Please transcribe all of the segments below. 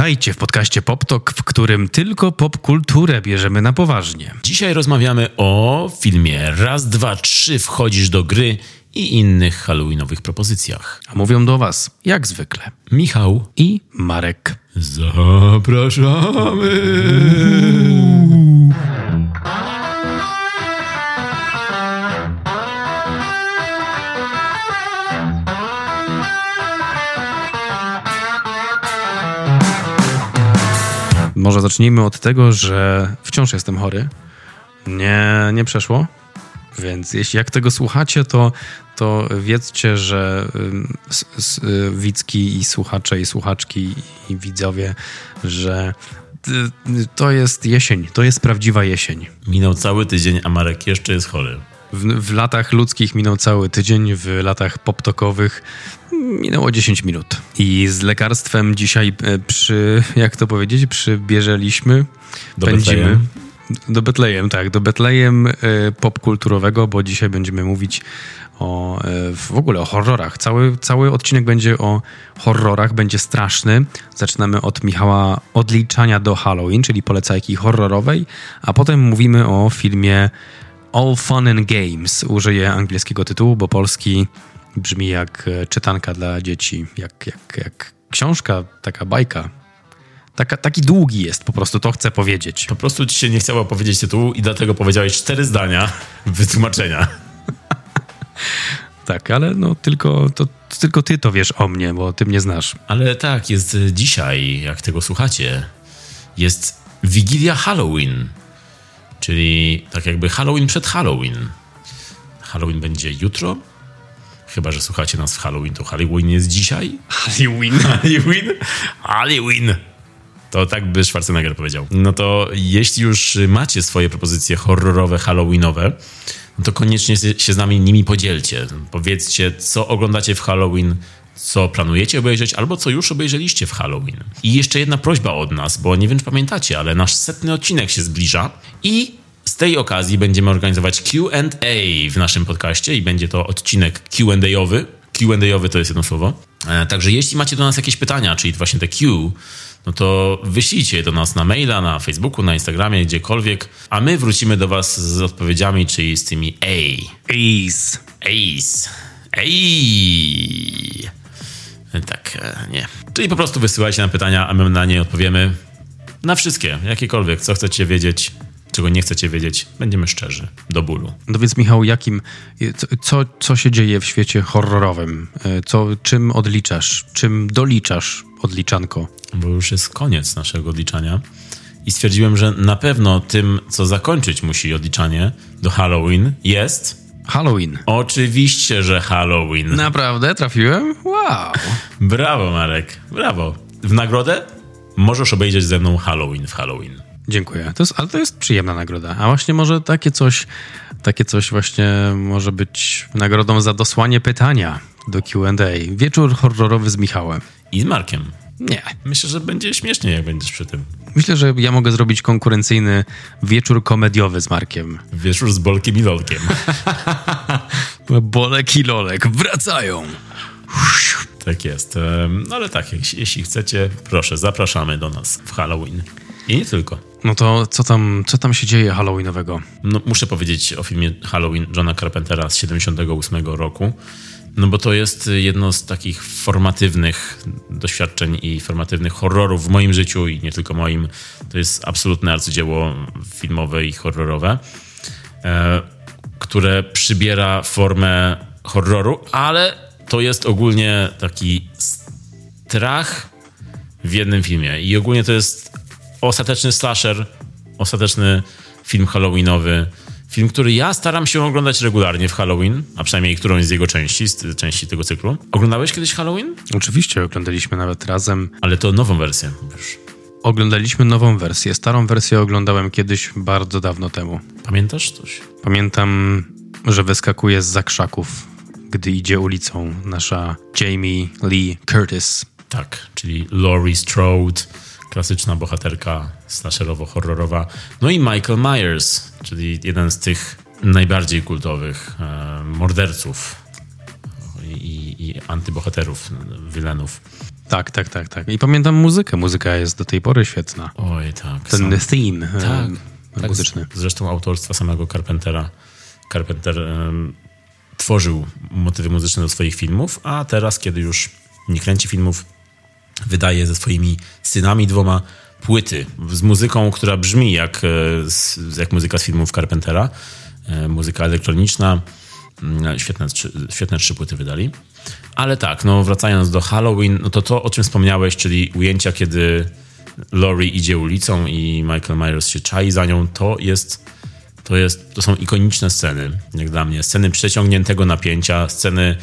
Witajcie w podcaście PopTok, w którym tylko popkulturę bierzemy na poważnie. Dzisiaj rozmawiamy o filmie Raz, dwa, trzy wchodzisz do gry i innych halloweenowych propozycjach. A mówią do Was, jak zwykle, Michał, i Marek. zapraszamy. Może zacznijmy od tego, że wciąż jestem chory. Nie, nie przeszło. Więc jeśli jak tego słuchacie, to, to wiedzcie, że s, s, y, widzki i słuchacze i słuchaczki i widzowie, że y, to jest jesień, to jest prawdziwa jesień. Minął cały tydzień, a Marek jeszcze jest chory. W, w latach ludzkich minął cały tydzień, w latach poptokowych minęło 10 minut. I z lekarstwem dzisiaj e, przy, jak to powiedzieć, przybierzeliśmy, Do pędzimy. Betlejem. Do Betlejem, tak, do Betlejem e, popkulturowego, bo dzisiaj będziemy mówić o, e, w ogóle o horrorach. Cały, cały odcinek będzie o horrorach, będzie straszny. Zaczynamy od Michała odliczania do Halloween, czyli polecajki horrorowej, a potem mówimy o filmie All Fun and Games. Użyję angielskiego tytułu, bo polski brzmi jak e, czytanka dla dzieci, jak, jak, jak książka, taka bajka. Taka, taki długi jest po prostu, to chcę powiedzieć. Po prostu ci się nie chciało powiedzieć tytułu i dlatego powiedziałeś cztery zdania wytłumaczenia. Tak, ale no tylko, to, tylko ty to wiesz o mnie, bo ty mnie znasz. Ale tak, jest y, dzisiaj, jak tego słuchacie, jest Wigilia Halloween, czyli tak jakby Halloween przed Halloween. Halloween będzie jutro, chyba że słuchacie nas w Halloween, to Halloween jest dzisiaj. Halloween. Halloween? Halloween! To tak by Schwarzenegger powiedział. No to jeśli już macie swoje propozycje horrorowe, halloweenowe, no to koniecznie się z nami nimi podzielcie. Powiedzcie, co oglądacie w Halloween, co planujecie obejrzeć, albo co już obejrzeliście w Halloween. I jeszcze jedna prośba od nas, bo nie wiem, czy pamiętacie, ale nasz setny odcinek się zbliża i z tej okazji będziemy organizować Q&A w naszym podcaście i będzie to odcinek Q&A-owy. Q&A-owy to jest jedno słowo. E, Także jeśli macie do nas jakieś pytania, czyli właśnie te Q, no to wyślijcie do nas na maila, na Facebooku, na Instagramie, gdziekolwiek, a my wrócimy do was z odpowiedziami, czyli z tymi A. Ace. Ace. Ej. Tak, e, nie. Czyli po prostu wysyłajcie nam pytania, a my na nie odpowiemy. Na wszystkie, jakiekolwiek, co chcecie wiedzieć, czego nie chcecie wiedzieć. Będziemy szczerzy, do bólu. No więc Michał, jakim, co, co, się dzieje w świecie horrorowym? E, Co, czym odliczasz? Czym doliczasz odliczanko? Bo już jest koniec naszego odliczania. I stwierdziłem, że na pewno tym, co zakończyć musi odliczanie do Halloween, jest Halloween. oczywiście, że Halloween. Naprawdę? Trafiłem? Wow. Brawo, Marek, brawo. W nagrodę możesz obejrzeć ze mną Halloween w Halloween. Dziękuję. To jest, ale to jest przyjemna nagroda. A właśnie może takie coś, takie coś właśnie może być nagrodą za dosłanie pytania do Q&A. Wieczór horrorowy z Michałem. I z Markiem. Nie. Myślę, że będzie śmiesznie, jak będziesz przy tym. Myślę, że ja mogę zrobić konkurencyjny wieczór komediowy z Markiem. Wieczór z Bolkiem i Lolkiem. Bolek i Lolek wracają. tak jest. No ale tak, jeśli, jeśli chcecie, proszę, zapraszamy do nas w Halloween. I nie tylko. No to co tam, co tam się dzieje halloweenowego? No, muszę powiedzieć o filmie Halloween Johna Carpentera z 78 roku, no bo to jest jedno z takich formatywnych doświadczeń i formatywnych horrorów w moim życiu i nie tylko moim. To jest absolutne arcydzieło filmowe i horrorowe, e, które przybiera formę horroru, ale to jest ogólnie taki strach w jednym filmie. I ogólnie to jest ostateczny slasher, ostateczny film halloweenowy. Film, który ja staram się oglądać regularnie w Halloween, a przynajmniej którąś z jego części, z części tego cyklu. Oglądałeś kiedyś Halloween? Oczywiście oglądaliśmy nawet razem. Ale to nową wersję. Już. Oglądaliśmy nową wersję. Starą wersję oglądałem kiedyś bardzo dawno temu. Pamiętasz coś? Pamiętam, że wyskakuje z zakrzaków, gdy idzie ulicą nasza Jamie Lee Curtis. Tak, czyli Laurie Strode, klasyczna bohaterka slasherowo-horrorowa. No i Michael Myers, czyli jeden z tych najbardziej kultowych e, morderców i, i antybohaterów, wilenów. Tak, tak, tak, tak. I pamiętam muzykę. Muzyka jest do tej pory świetna. Oj, tak. Ten Sam- theme tak, tak, muzyczny. Zresztą autorstwa samego Carpentera. Carpenter tworzył motywy muzyczne do swoich filmów, a teraz, kiedy już nie kręci filmów, wydaje ze swoimi synami dwoma płyty z muzyką, która brzmi jak, e, jak muzyka z filmów Carpentera. E, Muzyka elektroniczna. Mm, Świetne, trzy- świetne trzy płyty wydali. Ale tak, no wracając do Halloween, no to to, o czym wspomniałeś, czyli ujęcia, kiedy Laurie idzie ulicą i Michael Myers się czai za nią, to jest, to jest, to są ikoniczne sceny, jak dla mnie. Sceny przeciągniętego napięcia, sceny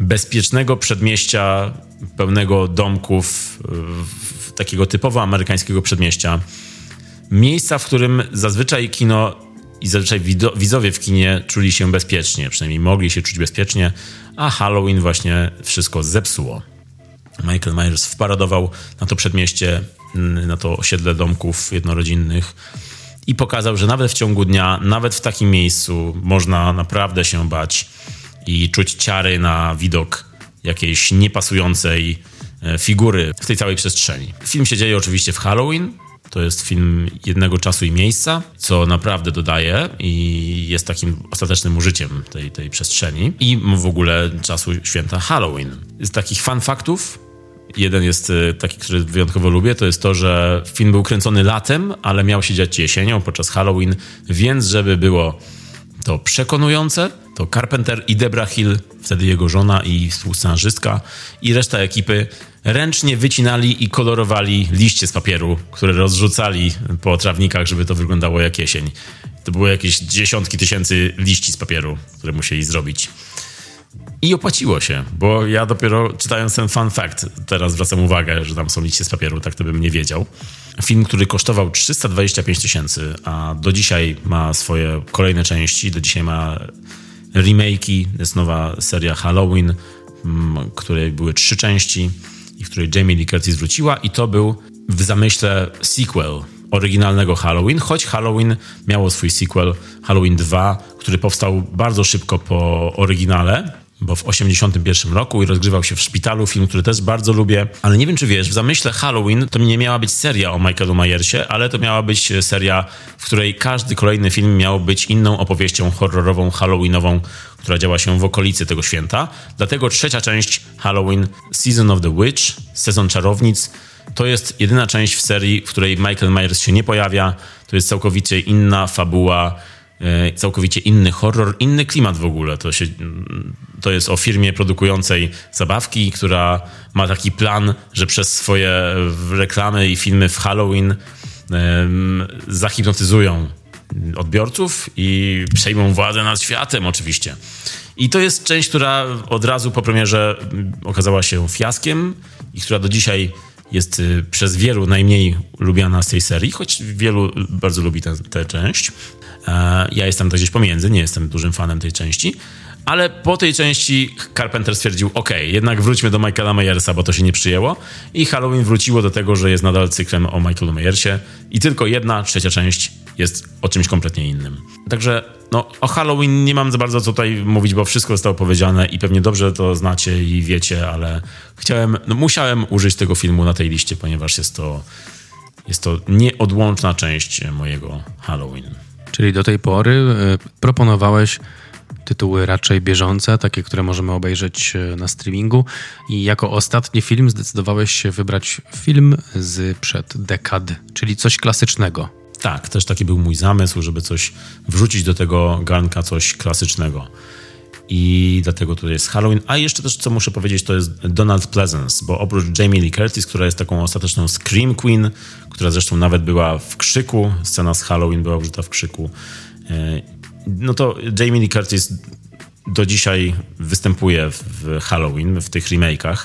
bezpiecznego przedmieścia, pełnego domków, takiego typowo amerykańskiego przedmieścia. Miejsca, w którym zazwyczaj kino i zazwyczaj widzowie w kinie czuli się bezpiecznie, przynajmniej mogli się czuć bezpiecznie, a Halloween właśnie wszystko zepsuło. Michael Myers wparadował na to przedmieście, mm, na to osiedle domków jednorodzinnych i pokazał, że nawet w ciągu dnia, nawet w takim miejscu można naprawdę się bać i czuć ciary na widok jakiejś niepasującej figury w tej całej przestrzeni. Film się dzieje oczywiście w Halloween. To jest film jednego czasu i miejsca, co naprawdę dodaje i jest takim ostatecznym użyciem tej, tej przestrzeni i w ogóle czasu święta Halloween. Z takich fun faktów Jeden jest y, taki, który wyjątkowo lubię, to jest to, że film był kręcony latem, ale miał się dziać jesienią podczas Halloween, więc żeby było to przekonujące, to Carpenter i Debra Hill, wtedy jego żona i współscenarzystka i reszta ekipy ręcznie wycinali i kolorowali liście z papieru, które rozrzucali po trawnikach, żeby to wyglądało jak jesień. To były jakieś dziesiątki tysięcy liści z papieru, które musieli zrobić. I opłaciło się, bo ja dopiero czytając ten fun fact, teraz zwracam uwagę, że tam są liście z papieru, tak to bym nie wiedział. Film, który kosztował 325 tysięcy, a do dzisiaj ma swoje kolejne części, do dzisiaj ma remake'i, jest nowa seria Halloween, mm, której były trzy części i w której Jamie Lee Curtis wróciła i to był w zamyśle sequel oryginalnego Halloween, choć Halloween miało swój sequel Halloween 2, który powstał bardzo szybko po oryginale, bo w 81 roku i rozgrywał się w szpitalu, film, który też bardzo lubię. Ale nie wiem, czy wiesz, w zamyśle Halloween to nie miała być seria o Michaelu Myersie, ale to miała być seria, w której każdy kolejny film miał być inną opowieścią horrorową, halloweenową, która działa się w okolicy tego święta. Dlatego trzecia część Halloween, Season of the Witch, Sezon Czarownic, to jest jedyna część w serii, w której Michael Myers się nie pojawia. To jest całkowicie inna fabuła, całkowicie inny horror, inny klimat w ogóle. To, się, to jest o firmie produkującej zabawki, która ma taki plan, że przez swoje reklamy i filmy w Halloween zahipnotyzują odbiorców i przejmą władzę nad światem oczywiście. I to jest część, która od razu po premierze okazała się fiaskiem i która do dzisiaj jest y, przez wielu najmniej lubiana z tej serii, choć wielu bardzo lubi tę tę część. E, Ja jestem tak gdzieś pomiędzy, nie jestem dużym fanem tej części, ale po tej części Carpenter stwierdził, ok, jednak wróćmy do Michaela Myersa, bo to się nie przyjęło i Halloween wróciło do tego, że jest nadal cyklem o Michaelu Myersie i tylko jedna, trzecia część jest o czymś kompletnie innym. Także no, o Halloween nie mam za bardzo co tutaj mówić, bo wszystko zostało powiedziane i pewnie dobrze to znacie i wiecie, ale chciałem, no musiałem użyć tego filmu na tej liście, ponieważ jest to, jest to nieodłączna część mojego Halloween. Czyli do tej pory y, proponowałeś tytuły raczej bieżące, takie, które możemy obejrzeć y, na streamingu. I jako ostatni film zdecydowałeś się wybrać film z przed dekad, czyli coś klasycznego. Tak, też taki był mój zamysł, żeby coś wrzucić do tego garnka, coś klasycznego. I dlatego tutaj jest Halloween. A jeszcze też, co muszę powiedzieć, to jest Donald Pleasance, bo oprócz Jamie Lee Curtis, która jest taką ostateczną Scream Queen, która zresztą nawet była w krzyku, scena z Halloween była użyta w krzyku, e, no to Jamie Lee Curtis do dzisiaj występuje w Halloween, w tych remake'ach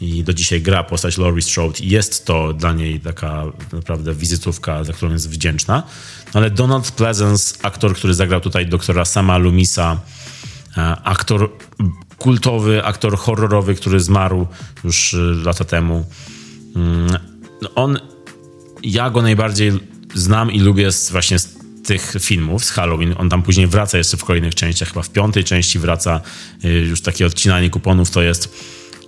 i do dzisiaj gra postać Laurie Strode i jest to dla niej taka naprawdę wizytówka, za którą jest wdzięczna. No ale Donald Pleasance, aktor, który zagrał tutaj doktora Sama Lumisa, aktor kultowy, aktor horrorowy, który zmarł już e, lata temu. Mm, On, ja go najbardziej znam i lubię z, właśnie z tych filmów z Halloween. On tam później wraca jeszcze w kolejnych częściach, chyba w piątej części wraca y, już takie odcinanie kuponów to jest.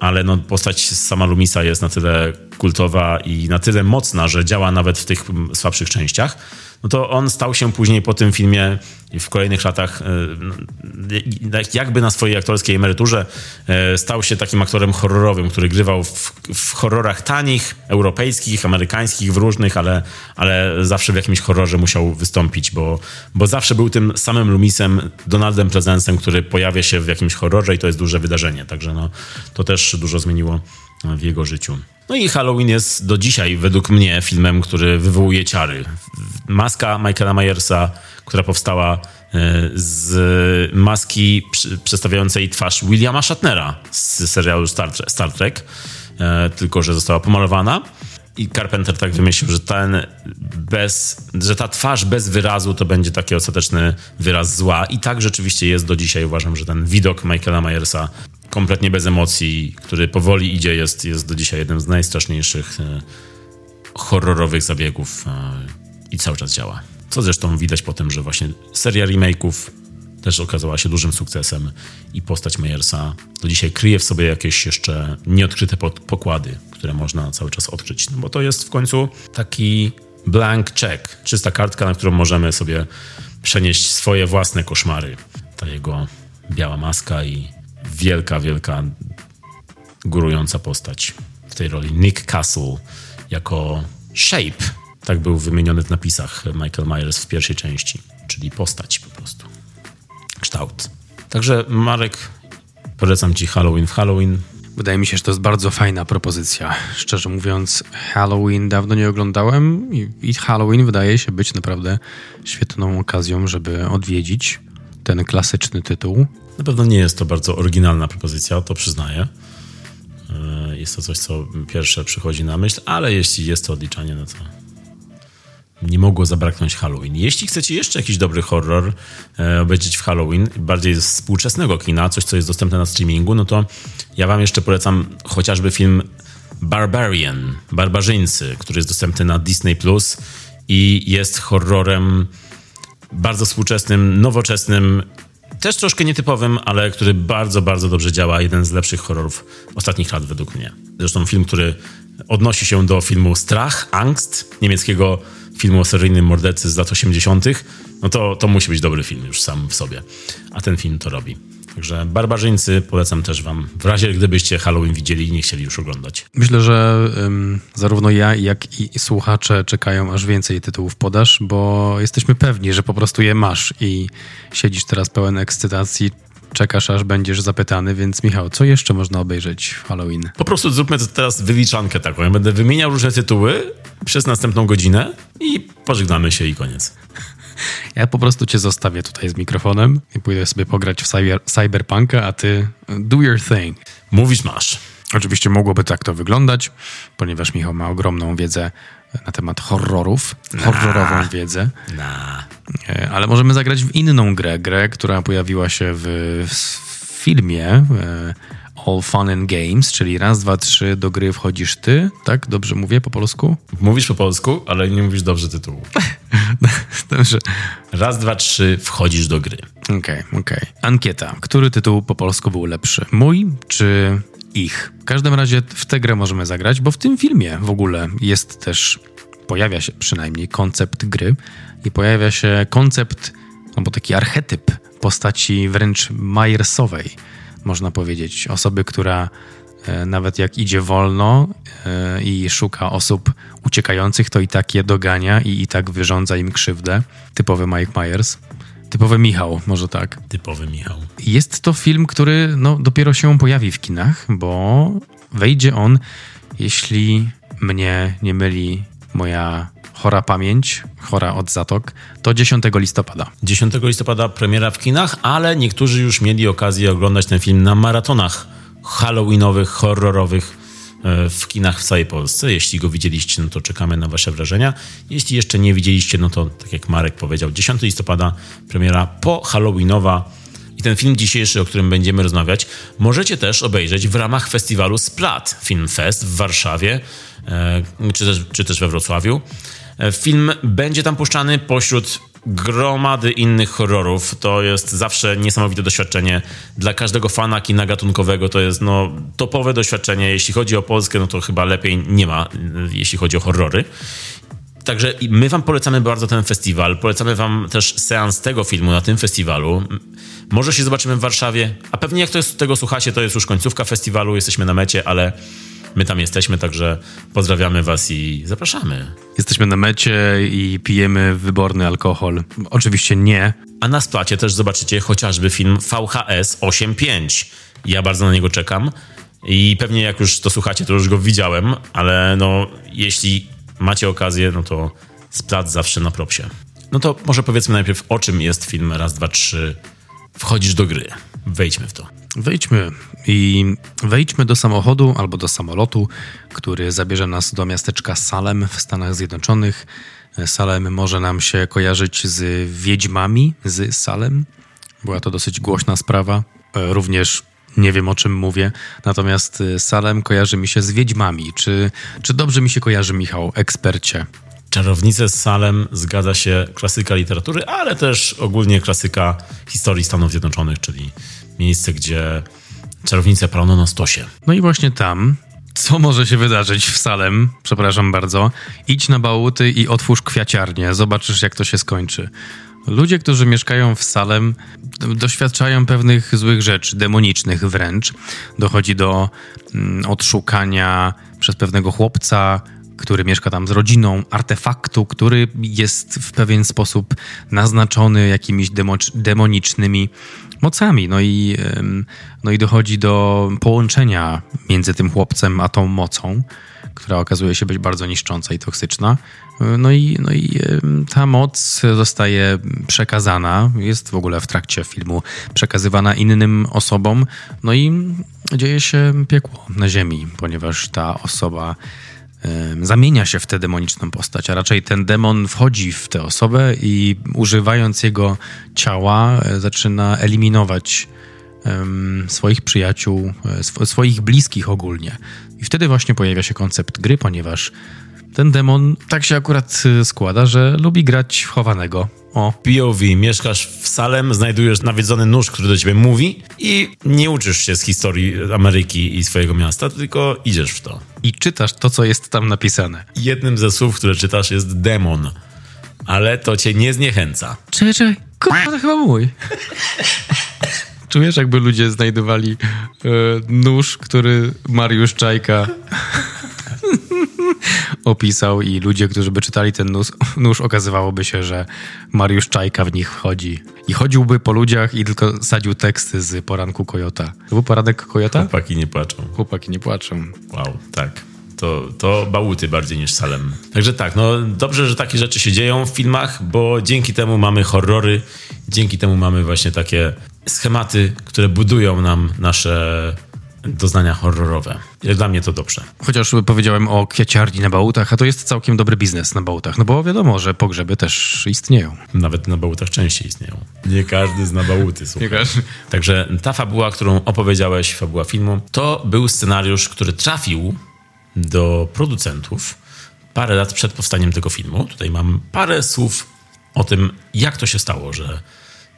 ale no, postać sama Lumisa jest na tyle kultowa i na tyle mocna, że działa nawet w tych słabszych częściach no to on stał się później po tym filmie w kolejnych latach e, jakby na swojej aktorskiej emeryturze e, stał się takim aktorem horrorowym, który grywał w, w horrorach tanich, europejskich, amerykańskich, w różnych, ale, ale zawsze w jakimś horrorze musiał wystąpić, bo, bo zawsze był tym samym Lumisem, Donaldem Prezensem, który pojawia się w jakimś horrorze i to jest duże wydarzenie. Także no, to też dużo zmieniło w jego życiu. No i Halloween jest do dzisiaj, według mnie, filmem, który wywołuje ciary. Maska Michaela Myersa, która powstała e, z maski przedstawiającej twarz Williama Shatnera z serialu Star, Trek, e, tylko że została pomalowana. I Carpenter tak wymyślił, że ten bez, że ta twarz bez wyrazu to będzie taki ostateczny wyraz zła. I tak rzeczywiście jest do dzisiaj. Uważam, że ten widok Michaela Myersa kompletnie bez emocji, który powoli idzie, jest, jest do dzisiaj jednym z najstraszniejszych e, horrorowych zabiegów e, i cały czas działa. Co zresztą widać po tym, że właśnie seria remake'ów też okazała się dużym sukcesem i postać Meyersa do dzisiaj kryje w sobie jakieś jeszcze nieodkryte pokłady, które można cały czas odkryć. No bo to jest w końcu taki blank check, czysta kartka, na którą możemy sobie przenieść swoje własne koszmary. Ta jego biała maska i wielka, wielka, górująca postać w tej roli. Nick Castle jako Shape, tak był wymieniony w napisach Michael Myers w pierwszej części, czyli postać po prostu, kształt. Także Marek, polecam Ci Halloween w Halloween. Wydaje mi się, że to jest bardzo fajna propozycja. Szczerze mówiąc, Halloween dawno nie oglądałem i Halloween wydaje się być naprawdę świetną okazją, żeby odwiedzić ten klasyczny tytuł. Na pewno nie jest to bardzo oryginalna propozycja, to przyznaję. E, jest to coś, co pierwsze przychodzi na myśl, ale jeśli jest to odliczanie, no to nie mogło zabraknąć Halloween. Jeśli chcecie jeszcze jakiś dobry horror e, obejrzeć w Halloween, bardziej z współczesnego kina, coś, co jest dostępne na streamingu, no to ja wam jeszcze polecam chociażby film Barbarian, Barbarzyńcy, który jest dostępny na Disney Plus i jest horrorem bardzo współczesnym, nowoczesnym, też troszkę nietypowym, ale który bardzo, bardzo dobrze działa. Jeden z lepszych horrorów ostatnich lat według mnie. Zresztą film, który odnosi się do filmu Strach, Angst, niemieckiego filmu o seryjnym mordercy z lat 80., no to, to musi być dobry film już sam w sobie. A ten film to robi. Także Barbarzyńcy polecam też wam, w razie gdybyście Halloween widzieli i nie chcieli już oglądać. Myślę, że um, zarówno ja, jak i słuchacze czekają, aż więcej tytułów podasz, bo jesteśmy pewni, że po prostu je masz i siedzisz teraz pełen ekscytacji, czekasz, aż będziesz zapytany, więc Michał, co jeszcze można obejrzeć w Halloween? Po prostu zróbmy teraz wyliczankę taką. Ja będę wymieniał różne tytuły przez następną godzinę i pożegnamy się i koniec. Ja po prostu cię zostawię tutaj z mikrofonem i pójdę sobie pograć w cyber, Cyberpunka, a ty do your thing. Mówisz masz. Oczywiście mogłoby tak to wyglądać, ponieważ Michał ma ogromną wiedzę na temat horrorów, horrorową wiedzę. Na. E, ale możemy zagrać w inną grę, grę, która pojawiła się w, w filmie e, All Fun and Games, czyli raz, dwa, trzy, do gry wchodzisz ty, tak? Dobrze mówię po polsku? Mówisz po polsku, ale nie mówisz dobrze tytułu. Dobrze. Raz, dwa, trzy, wchodzisz do gry. Okej, okay, okej. Okay. Ankieta. Który tytuł po polsku był lepszy? Mój czy ich? W każdym razie w tę grę możemy zagrać, bo w tym filmie w ogóle jest też, pojawia się przynajmniej koncept gry i pojawia się koncept, no bo taki archetyp postaci wręcz Myersowej można powiedzieć. Osoby, która e, nawet jak idzie wolno e, i szuka osób uciekających, to i tak je dogania i i tak wyrządza im krzywdę. Typowy Mike Myers. Typowy Michał, może tak. Typowy Michał. Jest to film, który no, dopiero się pojawi w kinach, bo wejdzie on, jeśli mnie nie myli moja chora pamięć, chora od zatok, to 10 listopada. 10 listopada premiera w kinach, ale niektórzy już mieli okazję oglądać ten film na maratonach halloweenowych, horrorowych e, w kinach w całej Polsce. Jeśli go widzieliście, no to czekamy na wasze wrażenia. Jeśli jeszcze nie widzieliście, no to tak jak Marek powiedział, 10 listopada premiera po halloweenowa i ten film dzisiejszy, o którym będziemy rozmawiać, możecie też obejrzeć w ramach festiwalu Splat Film Fest w Warszawie, e, czy też, czy też we Wrocławiu. E, film będzie tam puszczany pośród gromady innych horrorów. To jest zawsze niesamowite doświadczenie. Dla każdego fana kina gatunkowego to jest no, topowe doświadczenie. Jeśli chodzi o Polskę, no to chyba lepiej nie ma, jeśli chodzi o horrory. Także my wam polecamy bardzo ten festiwal. Polecamy wam też seans tego filmu na tym festiwalu. Może się zobaczymy w Warszawie, a pewnie jak to jest, tego słuchacie, to jest już końcówka festiwalu, jesteśmy na mecie, ale my tam jesteśmy, także pozdrawiamy was i zapraszamy. Jesteśmy na mecie i pijemy wyborny alkohol. Oczywiście nie. A na splacie też zobaczycie chociażby film VHS 8.5. Ja bardzo na niego czekam. I pewnie jak już to słuchacie, to już go widziałem, ale no, jeśli macie okazję, no to splat zawsze na propsie. No to może powiedzmy najpierw, o czym jest film Raz, dwa, trzy. Wchodzisz do gry. Wejdźmy w to. Wejdźmy i wejdźmy do samochodu albo do samolotu, który zabierze nas do miasteczka Salem w Stanach Zjednoczonych. Salem może nam się kojarzyć z wiedźmami z Salem. Była to dosyć głośna sprawa. Również nie wiem o czym mówię, natomiast Salem kojarzy mi się z wiedźmami. Czy, czy dobrze mi się kojarzy, Michał, ekspercie? Czarownice z Salem zgadza się klasyka literatury, ale też ogólnie klasyka historii Stanów Zjednoczonych, czyli miejsce, gdzie czarownice palono na stosie. No i właśnie tam, co może się wydarzyć w Salem, przepraszam bardzo, idź na bałuty i otwórz kwiaciarnię, zobaczysz jak to się skończy. Ludzie, którzy mieszkają w Salem, doświadczają pewnych złych rzeczy, demonicznych wręcz. Dochodzi do mm, odszukania przez pewnego chłopca, który mieszka tam z rodziną, artefaktu, który jest w pewien sposób naznaczony jakimiś demonicznymi mocami. No i, no i dochodzi do połączenia między tym chłopcem a tą mocą, która okazuje się być bardzo niszcząca i toksyczna. No i, no i ta moc zostaje przekazana, jest w ogóle w trakcie filmu przekazywana innym osobom, no i dzieje się piekło na ziemi, ponieważ ta osoba zamienia się w tę demoniczną postać, a raczej ten demon wchodzi w tę osobę i używając jego ciała e, zaczyna eliminować swoich przyjaciół, e, swoich bliskich ogólnie. I wtedy właśnie pojawia się koncept gry, ponieważ ten demon tak się akurat y, składa, że lubi grać w chowanego. O. POV, mieszkasz w Salem, znajdujesz nawiedzony nóż, który do ciebie mówi i nie uczysz się z historii Ameryki i swojego miasta, tylko idziesz w to. I czytasz to, co jest tam napisane. Jednym ze słów, które czytasz jest demon, ale to cię nie zniechęca. Czekaj, czekaj, kurwa, to chyba mój. Czujesz, jakby ludzie znajdowali e, nóż, który Mariusz Czajka opisał i ludzie, którzy by czytali ten nóż, nóż, okazywałoby się, że Mariusz Czajka w nich wchodzi. I chodziłby po ludziach i tylko sadził teksty z poranku Kojota. To był poranek Kojota? Chłopaki nie płaczą. Chłopaki nie płaczą. Wow, tak. To, to bałuty bardziej niż Salem. Także tak, no dobrze, że takie rzeczy się dzieją w filmach, bo dzięki temu mamy horrory, dzięki temu mamy właśnie takie schematy, które budują nam nasze doznania horrorowe. Dla mnie to dobrze. Chociaż powiedziałem o kwieciarni na bałutach, a to jest całkiem dobry biznes na bałutach, no bo wiadomo, że pogrzeby też istnieją. Nawet na bałutach częściej istnieją. Nie każdy zna bałuty, słuchaj. Nie każdy. Także ta fabuła, którą opowiedziałeś, fabuła filmu, to był scenariusz, który trafił do producentów parę lat przed powstaniem tego filmu. Tutaj mam parę słów o tym, jak to się stało, że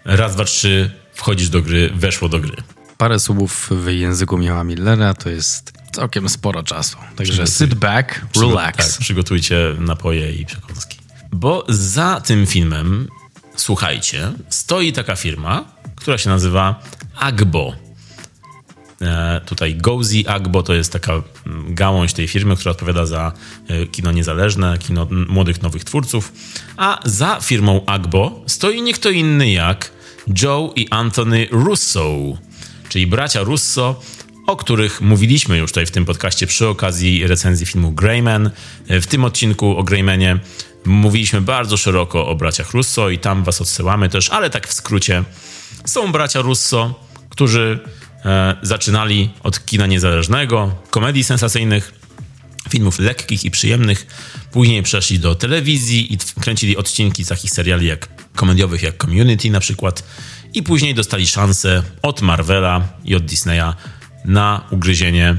raz, dwa, trzy wchodzisz do gry, weszło do gry parę słów w języku Michała Millera to jest całkiem sporo czasu. Także sit back, relax. Tak, przygotujcie napoje i przekąski. Bo za tym filmem, słuchajcie, stoi taka firma, która się nazywa Agbo. E, tutaj Gozi Agbo to jest taka gałąź tej firmy, która odpowiada za e, kino niezależne, kino młodych, nowych twórców. A za firmą Agbo stoi nie kto inny jak Joe i Anthony Russo czyli bracia Russo, o których mówiliśmy już tutaj w tym podcaście przy okazji recenzji filmu Greyman. W tym odcinku o Greymanie mówiliśmy bardzo szeroko o braciach Russo i tam was odsyłamy też, ale tak w skrócie. Są bracia Russo, którzy e, zaczynali od kina niezależnego, komedii sensacyjnych, filmów lekkich i przyjemnych. Później przeszli do telewizji i kręcili odcinki takich seriali jak komediowych jak Community na przykład i później dostali szansę od Marvela i od Disneya na ugryzienie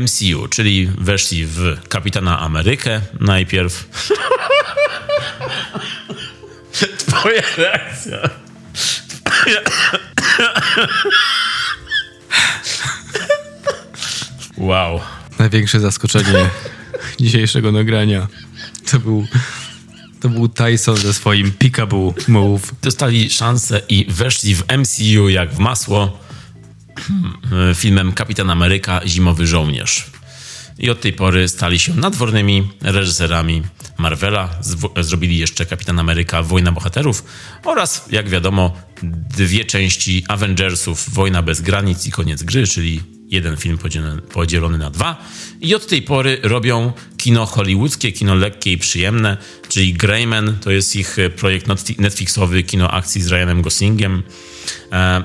MCU, czyli weszli w Kapitana Amerykę najpierw. Twoja reakcja. Twoja... Wow. Największe zaskoczenie dzisiejszego nagrania to był, to był Tyson ze swoim peekaboo move. Dostali szansę i weszli w MCU jak w masło hmm, filmem Kapitan Ameryka Zimowy Żołnierz. I od tej pory stali się nadwornymi reżyserami Marvela. Zrobili jeszcze Kapitan Ameryka Wojna Bohaterów oraz, jak wiadomo, dwie części Avengersów Wojna bez granic i koniec gry, czyli jeden film podzielony, na dwa. I od tej pory robią kino hollywoodzkie, kino lekkie i przyjemne, czyli Greyman to jest ich projekt Netflixowy, kino akcji z Ryanem Goslingiem. E,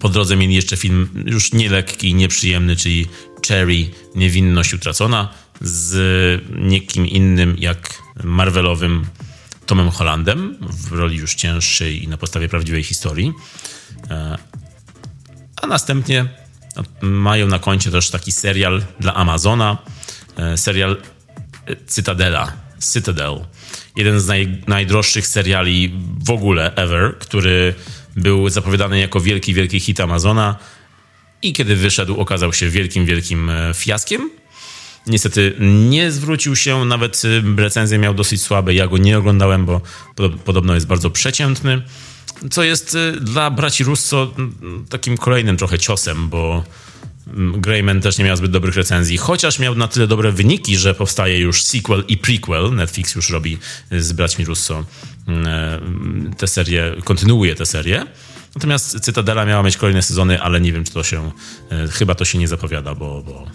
po drodze mieli jeszcze film już nie lekki i nieprzyjemny, czyli Cherry, Niewinność Utracona z niekim innym jak Marvelowym Tomem Hollandem w roli już cięższej i na podstawie prawdziwej historii. E, a następnie mają na koncie też taki serial dla Amazona, e, serial Cytadela, Citadel. Jeden z naj, najdroższych seriali w ogóle ever, który był zapowiadany jako wielki, wielki hit Amazona i kiedy wyszedł okazał się wielkim, wielkim e, fiaskiem. Niestety nie zwrócił się, nawet e, recenzje miał dosyć słabe. Ja go nie oglądałem, bo podobno jest bardzo przeciętny co jest y, dla braci Russo mm, takim kolejnym trochę ciosem, bo mm, Greyman też nie miał zbyt dobrych recenzji, chociaż miał na tyle dobre wyniki, że powstaje już sequel i prequel. Netflix już robi z braćmi Russo mm, tę serię, kontynuuje tę serię. Natomiast Cytadela miała mieć kolejne sezony, ale nie wiem, czy to się, chyba to się nie zapowiada, bo, bo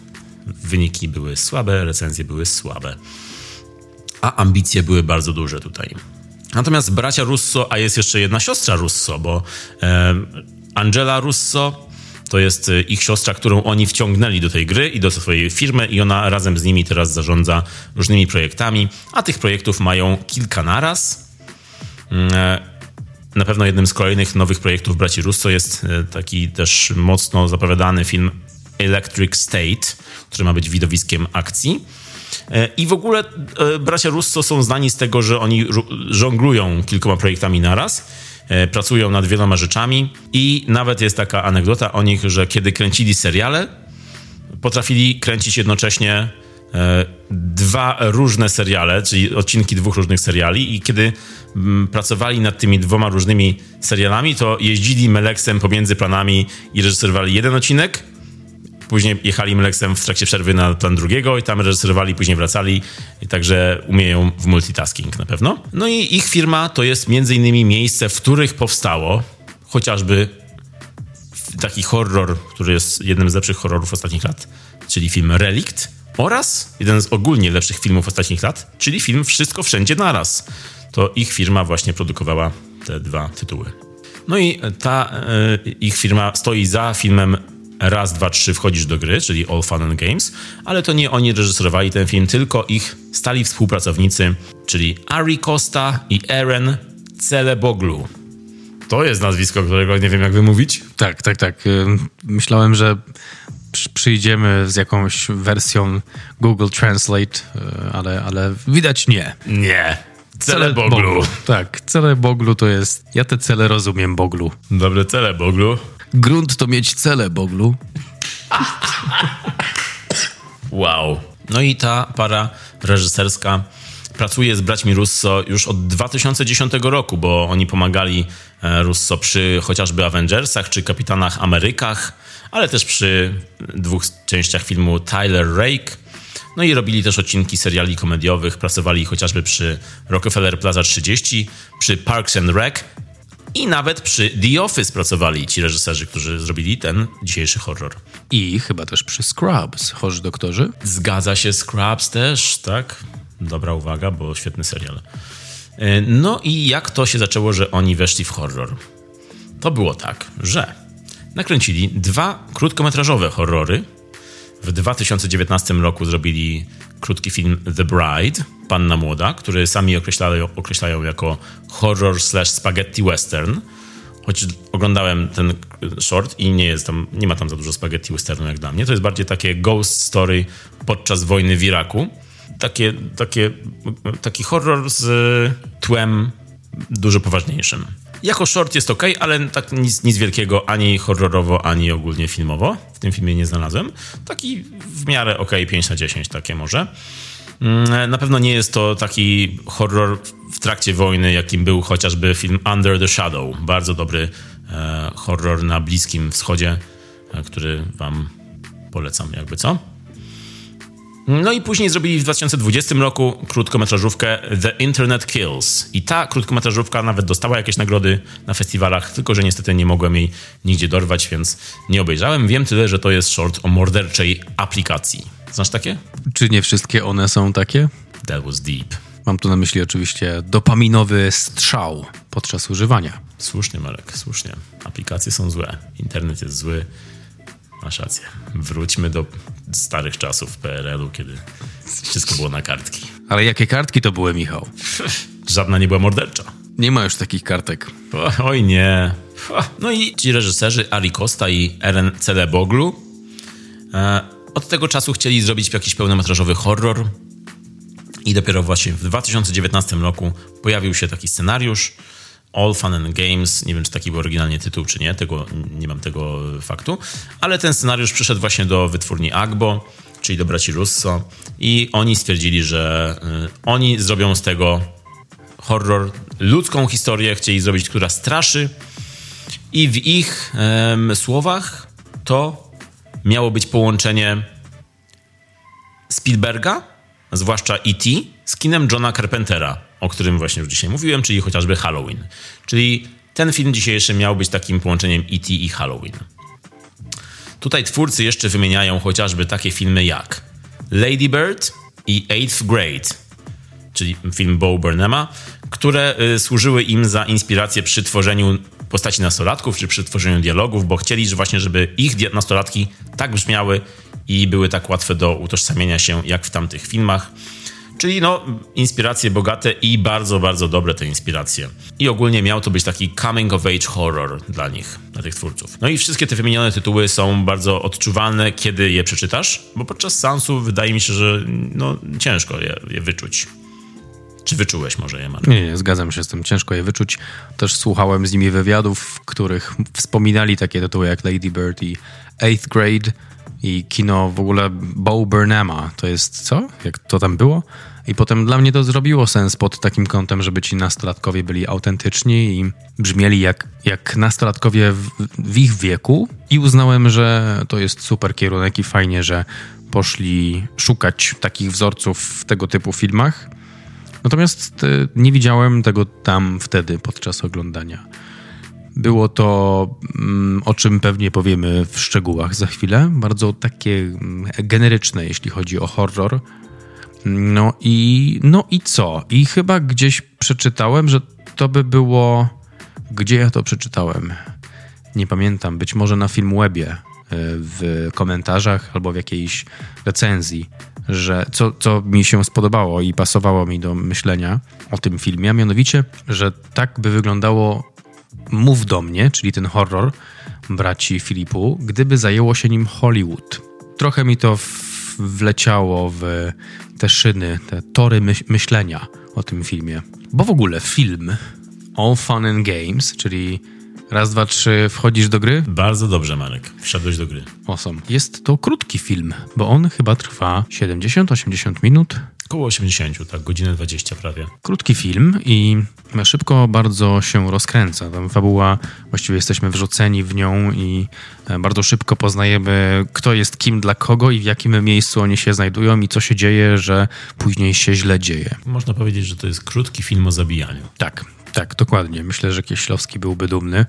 wyniki były słabe, recenzje były słabe, a ambicje były bardzo duże tutaj. Natomiast bracia Russo, a jest jeszcze jedna siostra Russo, bo Angela Russo to jest e, ich siostra, którą oni wciągnęli do tej gry i do swojej firmy i ona razem z nimi teraz zarządza różnymi projektami, a tych projektów mają kilka naraz. Mm, e, na pewno jednym z kolejnych nowych projektów braci Russo jest e, taki też mocno zapowiadany film Electric State, który ma być widowiskiem akcji. E, I w ogóle e, bracia Russo są znani z tego, że oni żonglują kilkoma projektami naraz e, pracują nad wieloma rzeczami i nawet jest taka anegdota o nich, że kiedy kręcili seriale, potrafili kręcić jednocześnie dwa różne seriale, czyli odcinki dwóch różnych seriali i kiedy mm, pracowali nad tymi dwoma różnymi serialami, to jeździli Meleksem pomiędzy planami i reżyserowali jeden odcinek, Później jechali Mlexem w trakcie przerwy na plan drugiego i tam reżyserowali, później wracali. I także umieją w multitasking na pewno. No i ich firma to jest między innymi miejsce, w których powstało chociażby taki horror, który jest jednym z lepszych horrorów ostatnich lat, czyli film Relikt oraz jeden z ogólnie lepszych filmów ostatnich lat, czyli film Wszystko Wszędzie Naraz. To ich firma właśnie produkowała te dwa tytuły. No i ta y, ich firma stoi za filmem raz, dwa, trzy wchodzisz do gry, czyli All Fun and Games, ale to nie oni reżyserowali ten film, tylko ich stali współpracownicy, czyli Ari Costa i Eren Celeboglu. To jest nazwisko, którego nie wiem jak wymówić. Tak, tak, tak. Y, myślałem, że przyjdziemy z jakąś wersją Google Translate, y, ale, ale widać nie. Nie. Celeboglu. Tak, Celeboglu to jest... Ja te cele rozumiem, Boglu. Dobre Celeboglu. Grunt to mieć cele, Boglu. Wow. No i ta para reżyserska pracuje z braćmi Russo już od 2010 roku, bo oni pomagali e, Russo przy chociażby Avengersach czy Kapitanach Amerykach, ale też przy dwóch częściach filmu Tyler Rake. No i robili też odcinki seriali komediowych, pracowali chociażby przy Rockefeller Plaza 30, przy Parks and Rec i nawet przy The Office pracowali ci reżyserzy, którzy zrobili ten dzisiejszy horror. I chyba też przy Scrubs, chorzy doktorzy? Zgadza się, Scrubs też, tak? Dobra uwaga, bo świetny serial. E, no i jak to się zaczęło, że oni weszli w horror? To było tak, że nakręcili dwa krótkometrażowe horrory. W 2019 roku zrobili krótki film The Bride, Panna Młoda, który sami określają, określają jako horror slash spaghetti western. Choć oglądałem ten short i nie jest tam, nie ma tam za dużo spaghetti westernu jak dla mnie. To jest bardziej takie ghost story podczas wojny w Iraku. Takie, takie, taki horror z tłem dużo poważniejszym. Jako short jest ok, ale tak nic, nic wielkiego ani horrorowo, ani ogólnie filmowo w tym filmie nie znalazłem. Taki w miarę ok, 5 na 10 takie może. Mm, na pewno nie jest to taki horror w trakcie wojny, jakim był chociażby film Under the Shadow. Bardzo dobry e, horror na Bliskim Wschodzie, e, który wam polecam, jakby co. No i później zrobili w 2020 roku krótkometrażówkę The Internet Kills. I ta krótkometrażówka nawet dostała jakieś nagrody na festiwalach, tylko że niestety nie mogłem jej nigdzie dorwać, więc nie obejrzałem. Wiem tyle, że to jest short o morderczej aplikacji. Znasz takie? Czy nie wszystkie one są takie? That was deep. Mam tu na myśli oczywiście dopaminowy strzał podczas używania. Słusznie, Marek, słusznie. Aplikacje są złe, internet jest zły. Masz rację. Wróćmy do starych czasów PRL-u, kiedy wszystko było na kartki. Ale jakie kartki to były, Michał? Żadna nie była mordercza. Nie ma już takich kartek. O, oj nie. No i ci reżyserzy Ali Costa i Eren Celeboglu e, od tego czasu chcieli zrobić jakiś pełnometrażowy horror i dopiero właśnie w 2019 roku pojawił się taki scenariusz All Fun and Games. Nie wiem, czy taki był oryginalnie tytuł, czy nie. Tego, nie mam tego faktu. Ale ten scenariusz przyszedł właśnie do wytwórni Agbo, czyli do braci Russo i oni stwierdzili, że y, oni zrobią z tego horror, ludzką historię chcieli zrobić, która straszy i w ich słowach to miało być połączenie Spielberga, zwłaszcza E.T., z kinem Johna Carpentera, o którym właśnie już dzisiaj mówiłem, czyli chociażby Halloween. Czyli ten film dzisiejszy miał być takim połączeniem E.T. i Halloween. Tutaj twórcy jeszcze wymieniają chociażby takie filmy jak Lady Bird i Eighth Grade, czyli film Bo Burnhama, które y, służyły im za inspirację przy tworzeniu postaci nastolatków, czy przy tworzeniu dialogów, bo chcieli że właśnie, żeby ich nastolatki tak brzmiały i były tak łatwe do utożsamienia się jak w tamtych filmach. Czyli no, inspiracje bogate i bardzo, bardzo dobre te inspiracje. I ogólnie miał to być taki coming of age horror dla nich, dla tych twórców. No i wszystkie te wymienione tytuły są bardzo odczuwalne, kiedy je przeczytasz, bo podczas seansu wydaje mi się, że no, ciężko je, je wyczuć. Czy wyczułeś może je, Marek? Nie, nie, zgadzam się z tym. Ciężko je wyczuć. Też słuchałem z nimi wywiadów, w których wspominali takie tytuły jak Lady Bird i Eighth Grade i kino w ogóle Bo Burnhama. To jest co? Jak to tam było? I potem dla mnie to zrobiło sens pod takim kątem, żeby ci nastolatkowie byli autentyczni i brzmieli jak, jak nastolatkowie w, w ich wieku. I uznałem, że to jest super kierunek i fajnie, że poszli szukać takich wzorców w tego typu filmach. Natomiast e, nie widziałem tego tam wtedy podczas oglądania. Było to, mm, o czym pewnie powiemy w szczegółach za chwilę, bardzo takie mm, generyczne, jeśli chodzi o horror. No i, no i co? I chyba gdzieś przeczytałem, że to by było. Gdzie ja to przeczytałem? Nie pamiętam. Być może na Filmwebie, e, w komentarzach albo w jakiejś recenzji, że co, co mi się spodobało i pasowało mi do myślenia o tym filmie, a mianowicie, że tak by wyglądało Mów do mnie, czyli ten horror braci Filipu, gdyby zajęło się nim Hollywood. Trochę mi to wleciało w te szyny, te tory myślenia o tym filmie. Bo w ogóle film All Fun and Games, czyli raz, dwa, trzy, wchodzisz do gry? Bardzo dobrze, Marek. Wszedłeś do gry. Awesome. Jest to krótki film, bo on chyba trwa 70-80 minut. Około 80, tak, godzinę 20 prawie. Krótki film i szybko bardzo się rozkręca. Tam fabuła, właściwie jesteśmy wrzuceni w nią i e, bardzo szybko poznajemy, kto jest kim dla kogo i w jakim miejscu oni się znajdują i co się dzieje, że później się źle dzieje. Można powiedzieć, że to jest krótki film o zabijaniu. Tak, tak, dokładnie. Myślę, że Kieślowski byłby dumny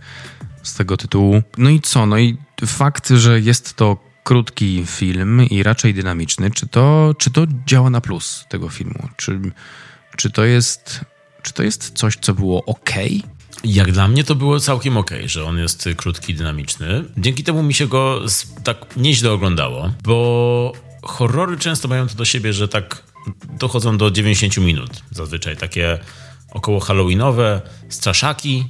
z tego tytułu. No i co? No i fakt, że jest to krótki film i raczej dynamiczny, czy to, czy to działa na plus tego filmu? Czy, czy, to, jest, czy to jest coś, co było ok? Jak dla mnie to było całkiem ok, że on jest krótki, dynamiczny. Dzięki temu mi się go tak nieźle oglądało, bo horrory często mają to do siebie, że tak dochodzą do 90 minut zazwyczaj. Takie około halloweenowe, straszaki,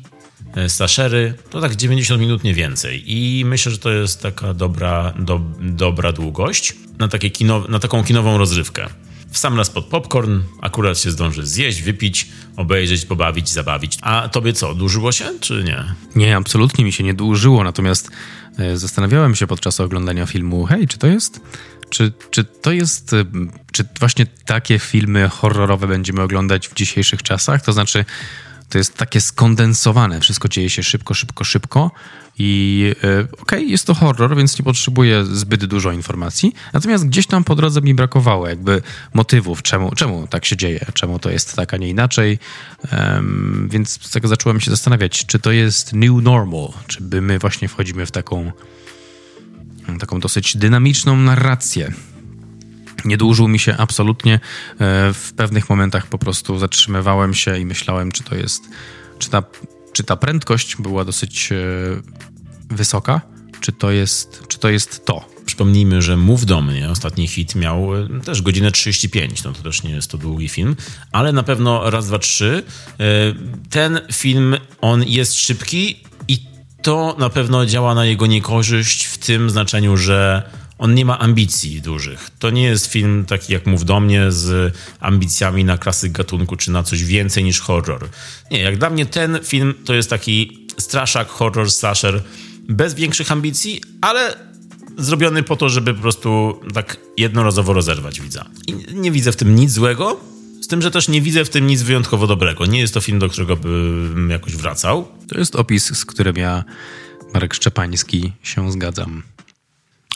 slashery, to tak 90 minut, nie więcej. I myślę, że to jest taka dobra, do, dobra długość na, takie kino, na taką kinową rozrywkę. w sam raz pod popcorn, akurat się zdąży zjeść, wypić, obejrzeć, pobawić, zabawić. A tobie co, dłużyło się, czy nie? Nie, absolutnie mi się nie dłużyło, natomiast e, zastanawiałem się podczas oglądania filmu, hej, czy to jest czy, czy to jest, e, czy właśnie takie filmy horrorowe będziemy oglądać w dzisiejszych czasach? To znaczy, to jest takie skondensowane, wszystko dzieje się szybko, szybko, szybko. I e, okej, okay, jest to horror, więc nie potrzebuję zbyt dużo informacji, natomiast gdzieś tam po drodze mi brakowało jakby motywów, czemu, czemu tak się dzieje, czemu to jest tak, a nie inaczej, um, więc z tego zacząłem się zastanawiać, czy to jest new normal, czy my właśnie wchodzimy w taką taką dosyć dynamiczną narrację, nie dłużył mi się absolutnie. E, w pewnych momentach po prostu zatrzymywałem się i myślałem, czy to jest, czy ta, czy ta prędkość była dosyć e, wysoka, czy to jest, czy to, jest to. Przypomnijmy, że Mów do mnie, ostatni hit miał e, też godzinę 35, no to też nie jest to długi film, ale na pewno raz, dwa, trzy. Ten film, on jest szybki i to na pewno działa na jego niekorzyść w tym znaczeniu, że on nie ma ambicji dużych. To nie jest film taki jak Mów do mnie z ambicjami na klasyk gatunku czy na coś więcej niż horror. Nie, jak dla mnie ten film to jest taki straszak, horror, slasher bez większych ambicji, ale zrobiony po to, żeby po prostu tak jednorazowo rozerwać widza. I nie widzę w tym nic złego, z tym, że też nie widzę w tym nic wyjątkowo dobrego. Nie jest to film, do którego bym jakoś wracał. To jest opis, z którym ja, Marek Szczepański, się zgadzam.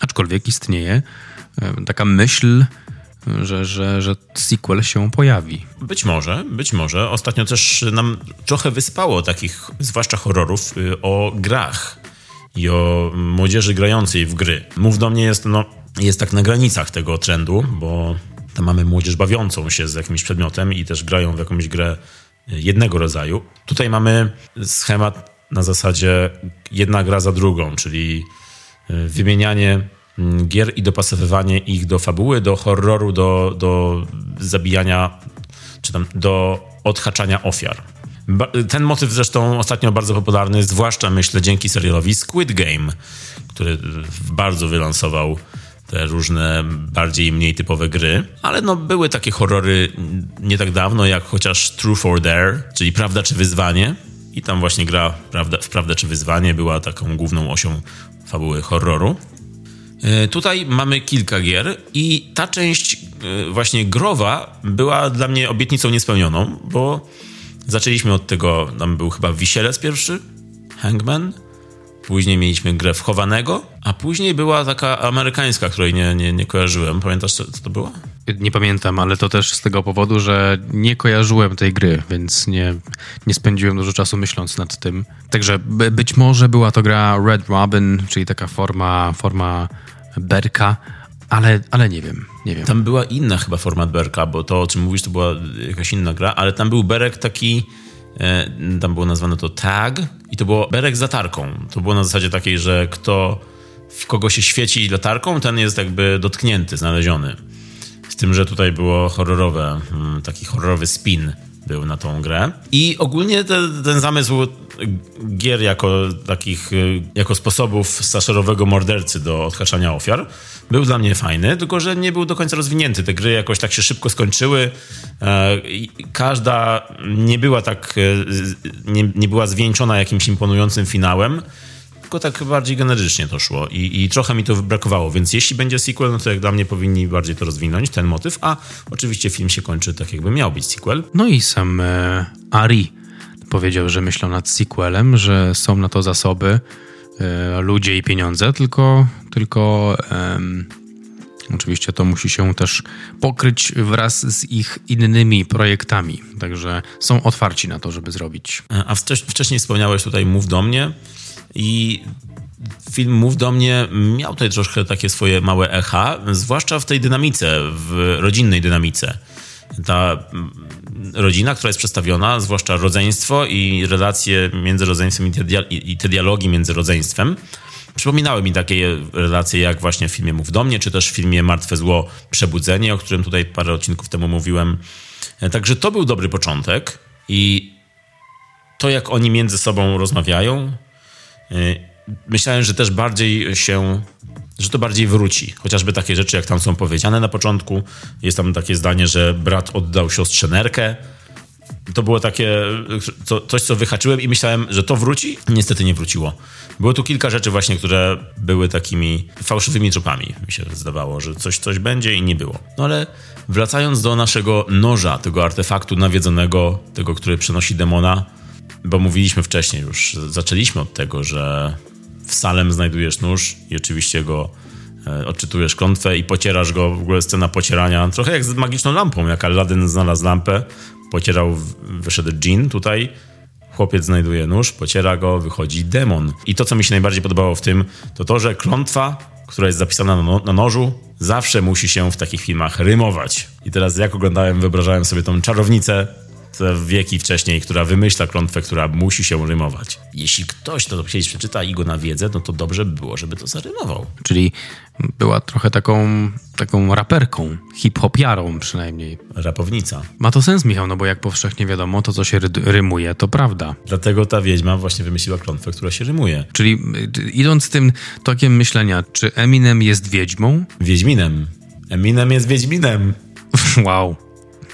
Aczkolwiek istnieje e, taka myśl, że, że, że sequel się pojawi. Być może, być może. Ostatnio też nam trochę wyspało takich, zwłaszcza horrorów, y, o grach i o młodzieży grającej w gry. Mów do mnie jest, no, jest tak na granicach tego trendu, bo tam mamy młodzież bawiącą się z jakimś przedmiotem i też grają w jakąś grę jednego rodzaju. Tutaj mamy schemat na zasadzie jedna gra za drugą, czyli Y, wymienianie mm, gier i dopasowywanie ich do fabuły, do horroru, do, do zabijania, czy tam do odhaczania ofiar. Ten motyw zresztą ostatnio bardzo popularny, zwłaszcza myślę dzięki serialowi Squid Game, który bardzo wylansował te różne bardziej i mniej typowe gry, ale no były takie horrory nie tak dawno, jak chociaż Truth or Dare, czyli Prawda czy Wyzwanie. I tam właśnie gra prawda, w Prawda czy Wyzwanie była taką główną osią fabuły horroru. E, tutaj mamy kilka gier i ta część e, właśnie growa była dla mnie obietnicą niespełnioną, bo zaczęliśmy od tego, tam był chyba Wisielec pierwszy, Hangman, później mieliśmy grę Wchowanego, a później była taka amerykańska, której nie, nie, nie kojarzyłem. Pamiętasz, co to było? Nie pamiętam, ale to też z tego powodu, że nie kojarzyłem tej gry, więc nie, nie spędziłem dużo czasu myśląc nad tym. Także być może była to gra Red Robin, czyli taka forma, forma berka, ale, ale nie wiem, nie wiem. Tam była inna chyba format berka, bo to, o czym mówisz, to była jakaś inna gra, ale tam był berek taki, e, tam było nazwane to tag i to było berek z latarką. To było na zasadzie takiej, że kto w kogo się świeci latarką, ten jest jakby dotknięty, znaleziony tym, że tutaj było horrorowe, mm, taki horrorowy spin był na tą grę. I ogólnie te, ten zamysł gier jako takich, y, jako sposobów slasherowego mordercy do odhaczania ofiar był dla mnie fajny, tylko że nie był do końca rozwinięty. Te gry jakoś tak się szybko skończyły. E, każda nie była tak, e, nie, nie była zwieńczona jakimś imponującym finałem tak bardziej generycznie to szło i, i trochę mi to brakowało, więc jeśli będzie sequel, no to jak dla mnie powinni bardziej to rozwinąć, ten motyw, a oczywiście film się kończy tak, jakby miał być sequel. No i sam e, Ari powiedział, że myślą nad sequelem, że są na to zasoby, e, ludzie i pieniądze, tylko, tylko e, oczywiście to musi się też pokryć wraz z ich innymi projektami, także są otwarci na to, żeby zrobić. A wcześniej wspomniałeś tutaj Mów do mnie, i film Mów do mnie miał tutaj troszkę takie swoje małe echa, zwłaszcza w tej dynamice, w rodzinnej dynamice. Ta mm, rodzina, która jest przedstawiona, zwłaszcza rodzeństwo i relacje między rodzeństwem i te dialogi między rodzeństwem, przypominały mi takie relacje jak właśnie w filmie Mów do mnie, czy też w filmie Martwe Zło Przebudzenie, o którym tutaj parę odcinków temu mówiłem. Także to był dobry początek i to, jak oni między sobą rozmawiają, myślałem, że też bardziej się że to bardziej wróci. Chociażby takie rzeczy, jak tam są powiedziane na początku. Jest tam takie zdanie, że brat oddał siostrze nerkę. To było takie to, coś, co wyhaczyłem i myślałem, że to wróci. Niestety nie wróciło. Było tu kilka rzeczy właśnie, które były takimi fałszywymi tropami. Mi się zdawało, że coś, coś będzie i nie było. No ale wracając do naszego noża, tego artefaktu nawiedzonego, tego, który przenosi demona, bo mówiliśmy wcześniej już, zaczęliśmy od tego, że w Salem znajdujesz nóż i oczywiście go e, odczytujesz klątwę i pocierasz go, w ogóle scena pocierania, trochę jak z magiczną lampą, jak Aladdin znalazł lampę, pocierał, wyszedł dżin tutaj, chłopiec znajduje nóż, pociera go, wychodzi demon. I to, co mi się najbardziej podobało w tym, to to, że klątwa, która jest zapisana na, no, na nożu, zawsze musi się w takich filmach rymować. I teraz jak oglądałem, wyobrażałem sobie tą czarownicę, wieki wcześniej, która wymyśla klątwę, która musi się rymować. Jeśli ktoś to kiedyś przeczyta i go na wiedzę, no to dobrze by było, żeby to zarymował. Czyli była trochę taką, taką raperką, hip-hopiarą przynajmniej. Rapownica. Ma to sens, Michał, no bo jak powszechnie wiadomo, to co się rymuje, to prawda. Dlatego ta wiedźma właśnie wymyśliła klątwę, która się rymuje. Czyli y, idąc tym tokiem myślenia, czy Eminem jest wiedźmą? Wiedźminem. Eminem jest wiedźminem. wow.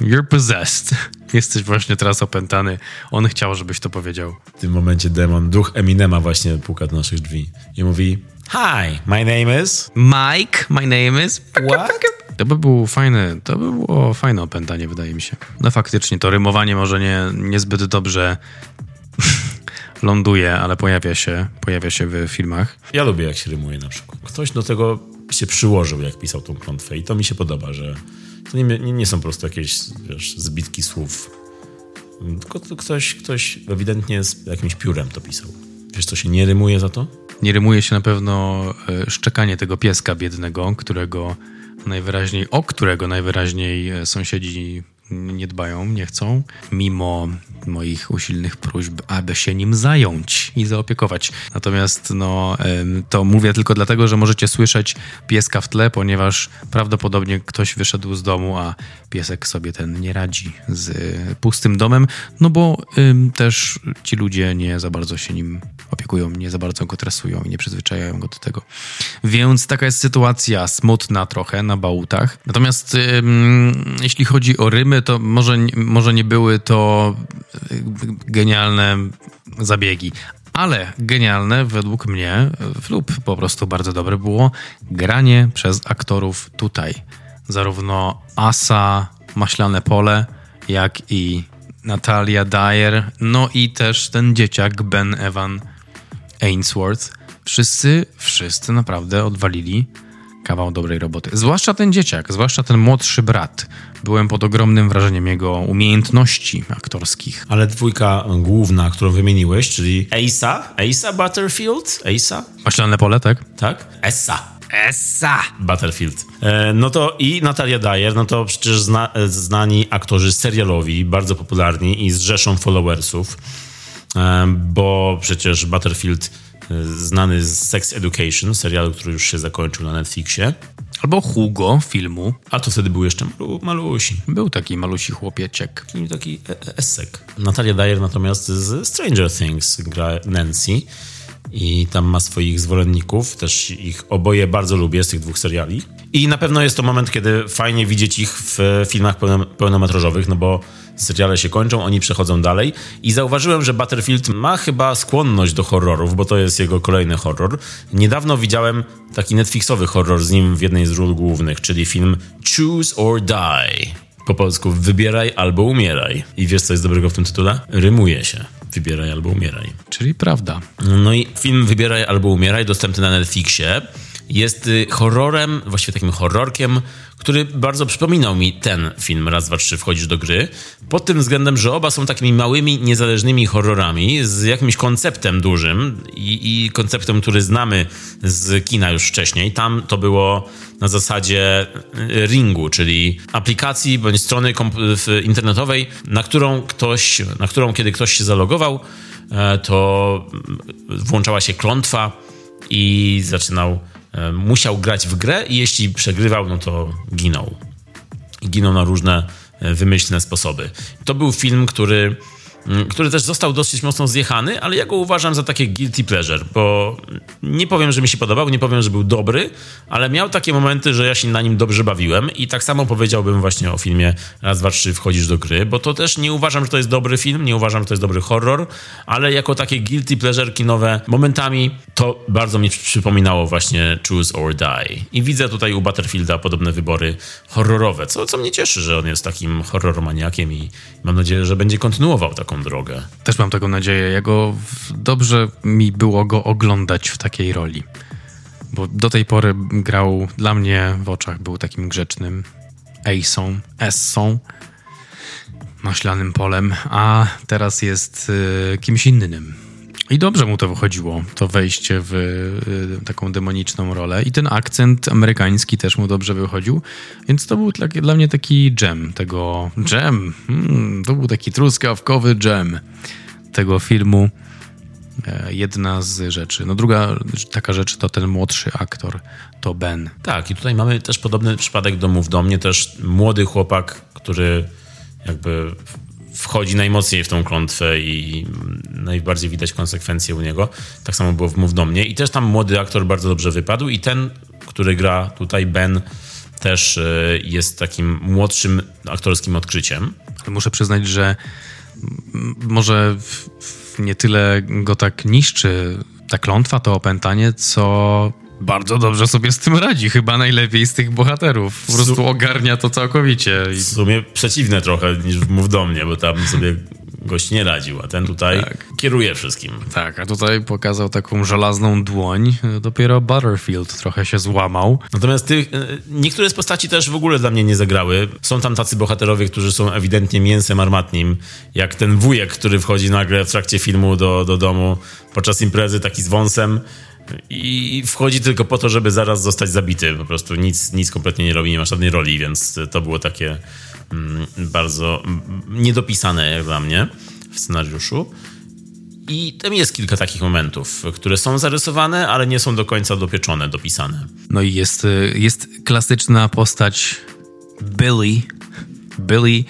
You're possessed. Jesteś właśnie teraz opętany. On chciał, żebyś to powiedział. W tym momencie demon, duch Eminema właśnie puka do naszych drzwi i mówi Hi, my name is... Mike, my name is... What? To by było fajne, to by było fajne opętanie, wydaje mi się. No faktycznie, to rymowanie może nie, niezbyt dobrze ląduje, ale pojawia się, pojawia się w filmach. Ja lubię, jak się rymuje na przykład. Ktoś do tego się przyłożył, jak pisał tą klątwę i to mi się podoba, że to nie, nie, nie są po prostu jakieś wiesz, zbitki słów. Tylko to ktoś, ktoś ewidentnie z jakimś piórem to pisał. Wiesz, co się nie rymuje za to? Nie rymuje się na pewno e, szczekanie tego pieska biednego, którego najwyraźniej, o którego najwyraźniej e, sąsiedzi nie dbają, nie chcą, mimo moich usilnych próśb, aby się nim zająć i zaopiekować. Natomiast no, to mówię tylko dlatego, że możecie słyszeć pieska w tle, ponieważ prawdopodobnie ktoś wyszedł z domu, a piesek sobie ten nie radzi z pustym domem, no bo ym, też ci ludzie nie za bardzo się nim opiekują, nie za bardzo go tresują i nie przyzwyczajają go do tego. Więc taka jest sytuacja smutna trochę na bałutach. Natomiast ym, jeśli chodzi o rymy, to może, może nie były to genialne zabiegi. Ale genialne według mnie, lub po prostu bardzo dobre było granie przez aktorów tutaj. Zarówno Asa Maślane Pole, jak i Natalia Dyer, no i też ten dzieciak Ben Evan Ainsworth. Wszyscy, wszyscy naprawdę odwalili kawał dobrej roboty. Zwłaszcza ten dzieciak, zwłaszcza ten młodszy brat. Byłem pod ogromnym wrażeniem jego umiejętności aktorskich. Ale dwójka główna, którą wymieniłeś, czyli Asa, Asa Butterfield, Asa? Maślane pole, tak? Tak? Essa. Essa! Battlefield. E, no to i Natalia Dyer, no to przecież zna, znani aktorzy serialowi, bardzo popularni i z rzeszą followersów, e, bo przecież Battlefield znany z Sex Education, serialu, który już się zakończył na Netflixie. Albo Hugo filmu. A to wtedy był jeszcze malu, malusi. Był taki malusi chłopieczek. Taki, taki esek. Natalia Dyer natomiast z Stranger Things gra Nancy i tam ma swoich zwolenników. Też ich oboje bardzo lubię z tych dwóch seriali. I na pewno jest to moment, kiedy fajnie widzieć ich w filmach pełnometrażowych, no bo seriale się kończą, oni przechodzą dalej i zauważyłem, że Battlefield ma chyba skłonność do horrorów, bo to jest jego kolejny horror. Niedawno widziałem taki Netflixowy horror z nim w jednej z ról głównych, czyli film Choose or Die. Po polsku wybieraj albo umieraj. I wiesz, co jest dobrego w tym tytule? Rymuje się. Wybieraj albo umieraj. Czyli prawda. No i film Wybieraj albo umieraj, dostępny na Netflixie, jest y, horrorem, właściwie takim horrorkiem, który bardzo przypominał mi ten film Raz, dwa, trzy wchodzisz do gry. Pod tym względem, że oba są takimi małymi, niezależnymi horrorami z jakimś konceptem dużym i, i konceptem, który znamy z kina już wcześniej. Tam to było na zasadzie y, ringu, czyli aplikacji bądź strony internetowej, na którą ktoś, na którą kiedy ktoś się zalogował, e, to włączała się klątwa i zaczynał musiał grać w grę i jeśli przegrywał, no to ginął. ginął na różne e, wymyślne sposoby. To był film, który który też został dosyć mocno zjechany, ale ja go uważam za takie guilty pleasure, bo nie powiem, że mi się podobał, nie powiem, że był dobry, ale miał takie momenty, że ja się na nim dobrze bawiłem i tak samo powiedziałbym właśnie o filmie Raz, dwa, trzy, wchodzisz do gry, bo to też nie uważam, że to jest dobry film, nie uważam, że to jest dobry horror, ale jako takie guilty pleasure kinowe momentami to bardzo mi przypominało właśnie Choose or Die. I widzę tutaj u Butterfielda podobne wybory horrorowe, co, co mnie cieszy, że on jest takim horroromaniakiem i mam nadzieję, że będzie kontynuował taką drogę. Też mam taką nadzieję. Go, dobrze mi było go oglądać w takiej roli. Bo do tej pory grał, dla mnie w oczach był takim grzecznym Ace'ą, Essą, maślanym polem, a teraz jest y, kimś innym. I dobrze mu to wychodziło, to wejście w y, taką demoniczną rolę. I ten akcent amerykański też mu dobrze wychodził. Więc to był dla, dla mnie taki dżem tego. Dżem! Hmm, to był taki truskawkowy dżem tego filmu. E, jedna z rzeczy. No druga taka rzecz to ten młodszy aktor, to Ben. Tak, i tutaj mamy też podobny przypadek do Mów do mnie, też młody chłopak, który jakby wchodzi najmocniej w tą klątwę i najbardziej widać konsekwencje u niego. Tak samo było w Mów do mnie i też tam młody aktor bardzo dobrze wypadł i ten, który gra tutaj, Ben, też e, jest takim młodszym aktorskim odkryciem. Muszę przyznać, że może nie tyle go tak niszczy ta klątwa, to opętanie, co bardzo dobrze sobie z tym radzi. Chyba najlepiej z tych bohaterów. Po prostu ogarnia to całkowicie. W sumie przeciwne trochę niż Mów do mnie, bo tam sobie gość nie radził, a ten tutaj tak. kieruje wszystkim. Tak, a tutaj pokazał taką żelazną dłoń. Dopiero Butterfield trochę się złamał. Natomiast tych, e, niektóre z postaci też w ogóle dla mnie nie zagrały. Są tam tacy bohaterowie, którzy są ewidentnie mięsem armatnim, jak ten wujek, który wchodzi nagle w trakcie filmu do, do domu podczas imprezy, taki z wąsem i wchodzi tylko po to, żeby zaraz zostać zabity. Po prostu nic, nic kompletnie nie robi, nie ma żadnej roli, więc to było takie mm, bardzo mm, niedopisane jak dla mnie w scenariuszu. I tam jest kilka takich momentów, które są zarysowane, ale nie są do końca dopieczone, dopisane. No i jest, y, jest klasyczna postać Billy. Billy,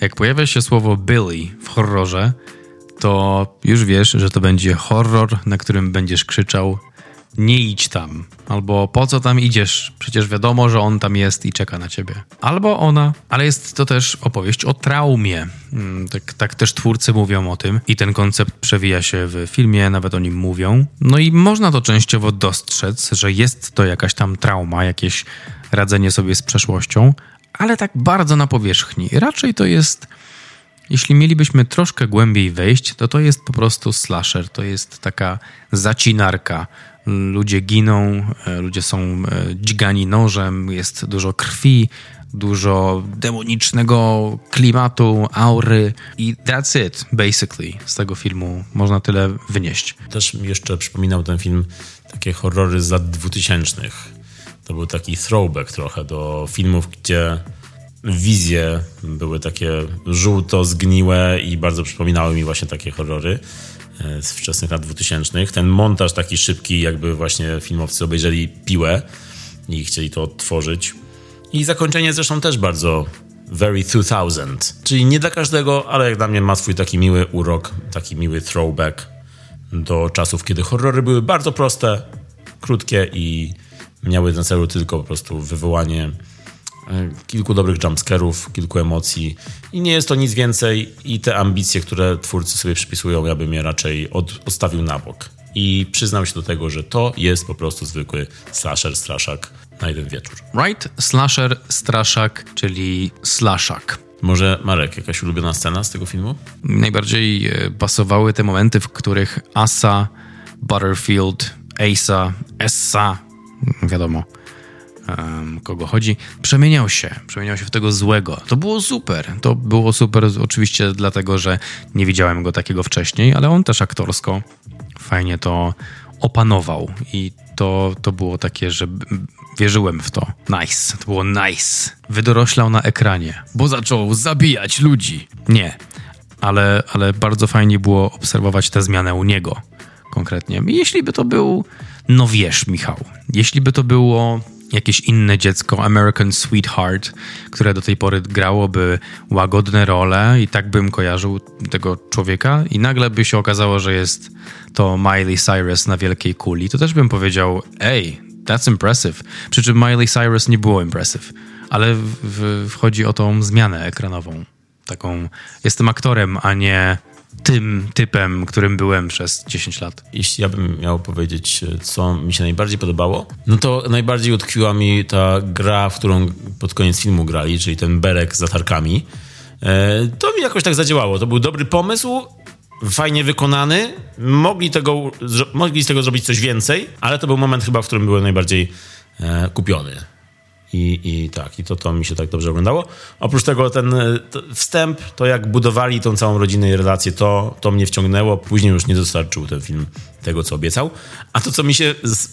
jak pojawia się słowo Billy w horrorze, to już wiesz, że to będzie horror, na którym będziesz krzyczał nie idź tam, albo po co tam idziesz, przecież wiadomo, że on tam jest i czeka na ciebie. Albo ona, ale jest to też opowieść o traumie. Mm, tak, tak też twórcy mówią o tym i ten koncept przewija się w filmie, nawet o nim mówią. No i można to częściowo dostrzec, że jest to jakaś tam trauma, jakieś radzenie sobie z przeszłością, ale tak bardzo na powierzchni. Raczej to jest jeśli mielibyśmy troszkę głębiej wejść, to to jest po prostu slasher, to jest taka zacinarka ludzie giną, e, ludzie są e, dźgani nożem, jest dużo krwi, dużo demonicznego klimatu, aury i that's it, basically. Z tego filmu można tyle wynieść. Też mi jeszcze przypominał ten film takie horrory z lat dwutysięcznych. To był taki throwback trochę do filmów, gdzie wizje były takie żółto zgniłe i bardzo przypominały mi właśnie takie horrory. E, z wczesnych lat 2000. Ten montaż taki szybki, jakby właśnie filmowcy obejrzeli piłę i chcieli to odtworzyć. I zakończenie zresztą też bardzo very 2000, czyli nie dla każdego, ale jak dla mnie ma swój taki miły urok, taki miły throwback do czasów, kiedy horrory były bardzo proste, krótkie i miały na celu tylko po prostu wywołanie kilku dobrych jumpscarów, kilku emocji i nie jest to nic więcej i te ambicje, które twórcy sobie przypisują, ja bym je raczej od, odstawił na bok. I przyznam się do tego, że to jest po prostu zwykły slasher, straszak na jeden wieczór. Right? Slasher, straszak, czyli slashak. Może Marek, jakaś ulubiona scena z tego filmu? Najbardziej e, pasowały te momenty, w których Asa, Butterfield, Asa, Essa, wiadomo, kogo chodzi, przemieniał się, przemieniał się w tego złego. To było super. To było super oczywiście dlatego, że nie widziałem go takiego wcześniej, ale on też aktorsko fajnie to opanował i to, to było takie, że wierzyłem w to. Nice. To było nice. Wydoroślał na ekranie, bo zaczął zabijać ludzi. Nie, ale, ale bardzo fajnie było obserwować tę zmianę u niego konkretnie. Jeśli by to był, no wiesz, Michał, jeśli by to było jakieś inne dziecko, American Sweetheart, które do tej pory grałoby łagodne role i tak bym kojarzył tego człowieka i nagle by się okazało, że jest to Miley Cyrus na wielkiej kuli, to też bym powiedział, ej, that's impressive. Przy czym Miley Cyrus nie było impressive, ale w, w, wchodzi o tą zmianę ekranową. Taką, jestem aktorem, a nie tym typem, którym byłem przez 10 lat. Jeśli ja bym miał powiedzieć, co mi się najbardziej podobało, no to najbardziej utkwiła mi ta gra, w którą pod koniec filmu grali, czyli ten berek z latarkami. E, to mi jakoś tak zadziałało. To był dobry pomysł, fajnie wykonany. Mogli, tego, mogli z tego zrobić coś więcej, ale to był moment chyba, w którym byłem najbardziej e, kupiony. I, I tak, i to, to mi się tak dobrze oglądało. Oprócz tego ten to wstęp, to jak budowali tą całą rodzinę i relację, to, to mnie wciągnęło. Później już nie dostarczył ten film tego, co obiecał. A to, co mi się z,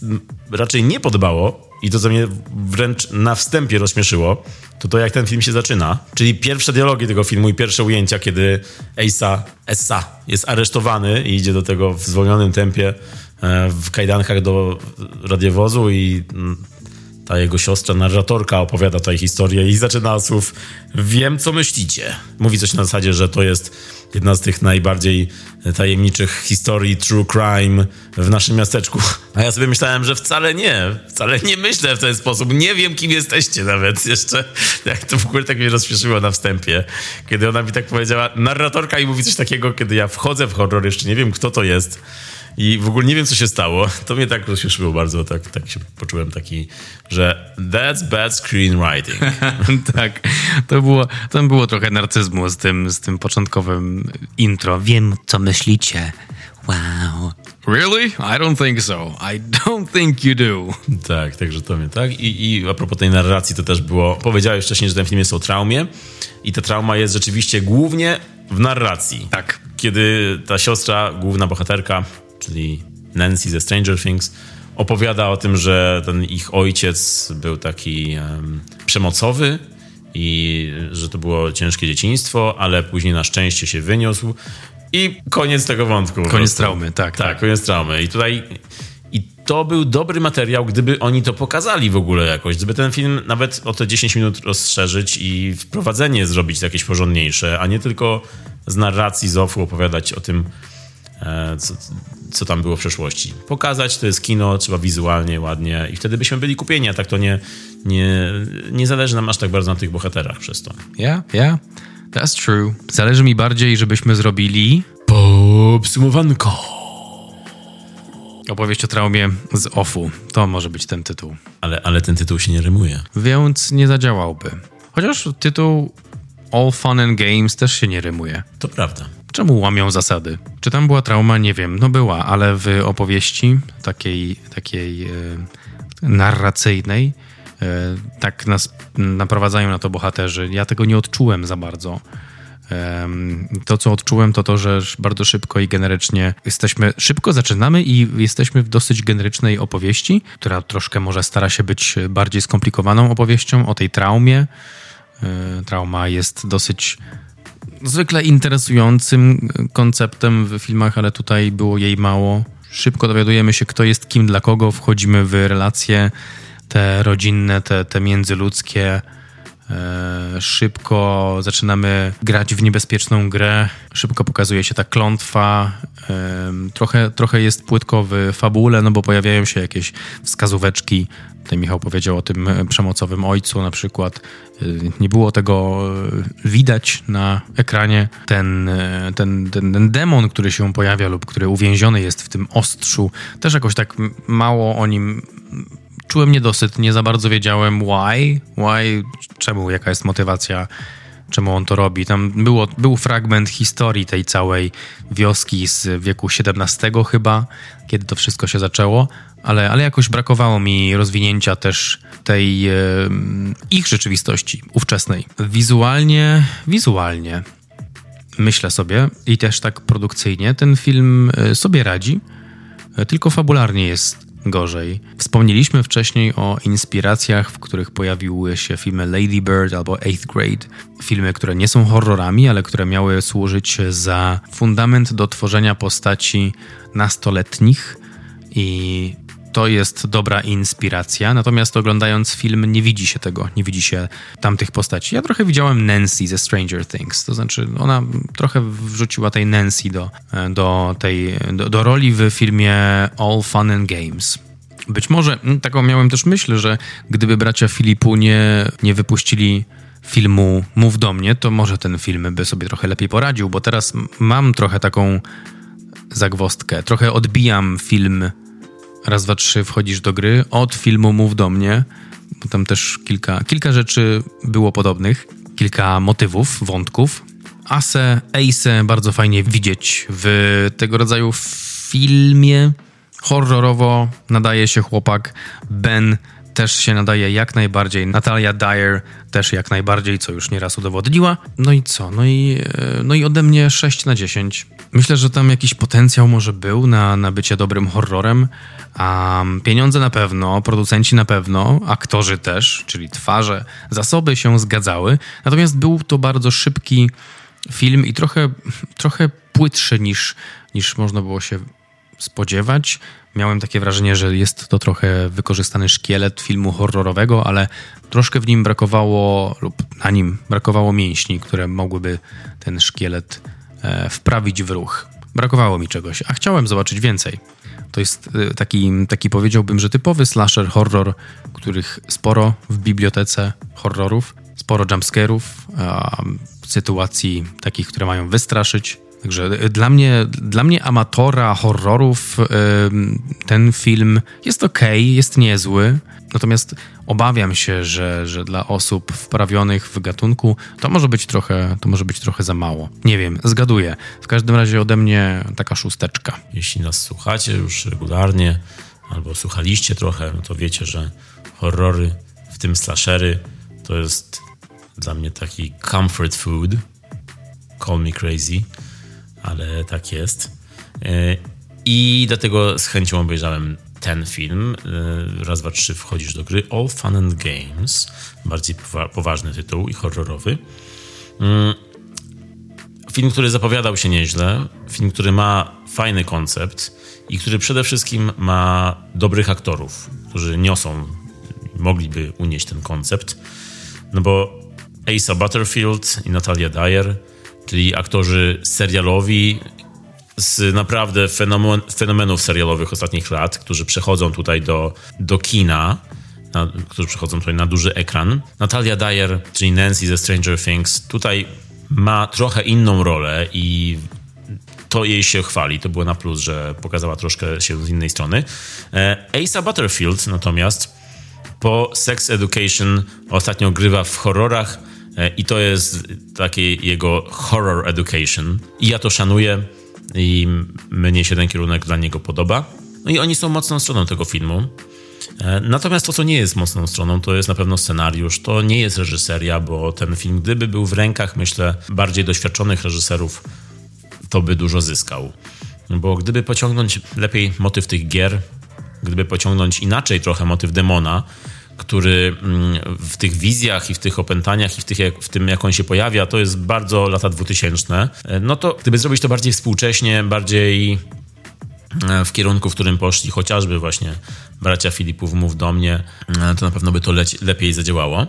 raczej nie podobało i to, co mnie wręcz na wstępie rozśmieszyło, to to, jak ten film się zaczyna. Czyli pierwsze dialogi tego filmu i pierwsze ujęcia, kiedy Asa, Essa jest aresztowany i idzie do tego w zwolnionym tempie e, w kajdankach do radiowozu i ta jego siostra, narratorka opowiada tutaj historię i zaczyna słów wiem, co myślicie. Mówi coś na zasadzie, że to jest jedna z tych najbardziej tajemniczych historii true crime w naszym miasteczku. A ja sobie myślałem, że wcale nie. Wcale nie myślę w ten sposób. Nie wiem, kim jesteście nawet jeszcze. Jak to w ogóle tak mnie rozśmieszyło na wstępie. Kiedy ona mi tak powiedziała, narratorka i mówi coś takiego, kiedy ja wchodzę w horror, jeszcze nie wiem, kto to jest i w ogóle nie wiem, co się stało. To mnie tak rozśmieszyło bardzo, tak, tak się poczułem taki, że that's bad screenwriting. tak, to było, tam było trochę narcyzmu z tym, z tym początkowym intro. Wiem, co myślicie. Wow. Really? I don't think so. I don't think you do. Tak, także to mnie, tak? I, I a propos tej narracji, to też było, powiedziałeś wcześniej, że ten film jest o traumie i ta trauma jest rzeczywiście głównie w narracji. Tak. Kiedy ta siostra, główna bohaterka, czyli Nancy ze Stranger Things, opowiada o tym, że ten ich ojciec był taki um, przemocowy i że to było ciężkie dzieciństwo, ale później na szczęście się wyniósł. I koniec tego wątku. Koniec traumy, tak, tak. Tak, koniec traumy. I tutaj i to był dobry materiał, gdyby oni to pokazali w ogóle jakoś. Gdyby ten film nawet o te 10 minut rozszerzyć i wprowadzenie zrobić jakieś porządniejsze, a nie tylko z narracji Zofu opowiadać o tym, e, co, co tam było w przeszłości. Pokazać to jest kino, trzeba wizualnie, ładnie i wtedy byśmy byli kupieni, a tak to nie, nie, nie zależy nam aż tak bardzo na tych bohaterach przez to. Yeah, yeah, that's true. Zależy mi bardziej, żebyśmy zrobili... Podsumowanko. Opowieść o traumie z OFU. To może być ten tytuł. Ale, ale ten tytuł się nie rymuje. Więc nie zadziałałby. Chociaż tytuł All Fun and Games też się nie rymuje. To prawda. Czemu łamią zasady? Czy tam była trauma? Nie wiem. No była, ale w opowieści takiej, takiej e, narracyjnej e, tak nas naprowadzają na to bohaterzy. Ja tego nie odczułem za bardzo. To, co odczułem, to to, że bardzo szybko i generycznie jesteśmy, szybko zaczynamy i jesteśmy w dosyć generycznej opowieści, która troszkę może stara się być bardziej skomplikowaną opowieścią o tej traumie. E, trauma jest dosyć zwykle interesującym konceptem w filmach, ale tutaj było jej mało. Szybko dowiadujemy się, kto jest kim dla kogo, wchodzimy w relacje te rodzinne, te, te międzyludzkie E, szybko zaczynamy grać w niebezpieczną grę, szybko pokazuje się ta klątwa, e, trochę, trochę jest płytko w fabule, no bo pojawiają się jakieś wskazóweczki. Tutaj Michał powiedział o tym przemocowym ojcu na przykład. E, nie było tego widać na ekranie. Ten, ten, ten, ten demon, który się pojawia lub który uwięziony jest w tym ostrzu, też jakoś tak mało o nim czułem niedosyt, nie za bardzo wiedziałem why, why, czemu, jaka jest motywacja, czemu on to robi. Tam było, był fragment historii tej całej wioski z wieku XVII chyba, kiedy to wszystko się zaczęło, ale, ale jakoś brakowało mi rozwinięcia też tej e, ich rzeczywistości ówczesnej. Wizualnie, wizualnie myślę sobie i też tak produkcyjnie ten film e, sobie radzi, e, tylko fabularnie jest gorzej. Wspomnieliśmy wcześniej o inspiracjach, w których pojawiły się filmy Lady Bird albo Eighth Grade. Filmy, które nie są horrorami, ale które miały służyć za fundament do tworzenia postaci nastoletnich i to jest dobra inspiracja, natomiast oglądając film nie widzi się tego, nie widzi się tamtych postaci. Ja trochę widziałem Nancy ze Stranger Things, to znaczy ona trochę wrzuciła tej Nancy do, do tej, do, do roli w filmie All Fun and Games. Być może mm, taką miałem też myśl, że gdyby bracia Filipu nie, nie wypuścili filmu Mów do mnie, to może ten film by sobie trochę lepiej poradził, bo teraz mam trochę taką zagwostkę. Trochę odbijam film Raz, dwa, trzy, wchodzisz do gry od filmu Mów do mnie, bo tam też kilka, kilka rzeczy było podobnych, kilka motywów, wątków. Ase, Ace bardzo fajnie widzieć w tego rodzaju filmie. Horrorowo nadaje się chłopak. Ben też się nadaje jak najbardziej. Natalia Dyer też jak najbardziej, co już nieraz udowodniła. No i co? No i, e, no i ode mnie 6 na 10. Myślę, że tam jakiś potencjał może był na, na bycie dobrym horrorem. A pieniądze na pewno, producenci na pewno, aktorzy też, czyli twarze, zasoby się zgadzały. Natomiast był to bardzo szybki film i trochę, trochę płytszy niż, niż można było się spodziewać. Miałem takie wrażenie, że jest to trochę wykorzystany szkielet filmu horrorowego, ale troszkę w nim brakowało, lub na nim brakowało mięśni, które mogłyby ten szkielet e, wprawić w ruch. Brakowało mi czegoś, a chciałem zobaczyć więcej. To jest e, taki, taki powiedziałbym, że typowy slasher horror, których sporo w bibliotece horrorów, sporo jumpscarów, sytuacji takich, które mają wystraszyć, Także e, dla mnie, dla mnie amatora horrorów ten film jest ok, jest niezły. Natomiast obawiam się, że, że dla osób wprawionych w gatunku to może być trochę, to może być trochę za mało. Nie wiem, zgaduję. W każdym razie ode mnie taka szósteczka. Jeśli nas słuchacie już regularnie albo słuchaliście trochę, no to wiecie, że horrory, w tym slashery, to jest dla mnie taki comfort food. Call me crazy ale tak jest. E, I dlatego z chęcią obejrzałem ten film. E, raz, dwa, trzy wchodzisz do gry. All Fun and Games. Bardziej poważny tytuł i horrorowy. Mm, film, który zapowiadał się nieźle. Film, który ma fajny koncept i który przede wszystkim ma dobrych aktorów, którzy niosą, mogliby unieść ten koncept. No bo Asa Butterfield i Natalia Dyer czyli aktorzy serialowi z naprawdę fenomen, fenomenów serialowych ostatnich lat, którzy przechodzą tutaj do, do kina, na, którzy przechodzą tutaj na duży ekran. Natalia Dyer, czyli Nancy ze Stranger Things, tutaj ma trochę inną rolę i to jej się chwali. To było na plus, że pokazała troszkę się z innej strony. E, Asa Butterfield natomiast po Sex Education ostatnio grywa w horrorach I to jest taki jego horror education. I ja to szanuję i mnie się ten kierunek dla niego podoba. No i oni są mocną stroną tego filmu. E, natomiast to, co nie jest mocną stroną, to jest na pewno scenariusz. To nie jest reżyseria, bo ten film, gdyby był w rękach, myślę, bardziej doświadczonych reżyserów, to by dużo zyskał. Bo gdyby pociągnąć lepiej motyw tych gier, gdyby pociągnąć inaczej trochę motyw demona, który mm, w tych wizjach i w tych opętaniach i w, tych, w tym, jak on się pojawia, to jest bardzo lata 2000. E, no to gdyby zrobić to bardziej współcześnie, bardziej e, w kierunku, w którym poszli chociażby właśnie bracia Filipów Mów do mnie, e, to na pewno by to lepiej zadziałało.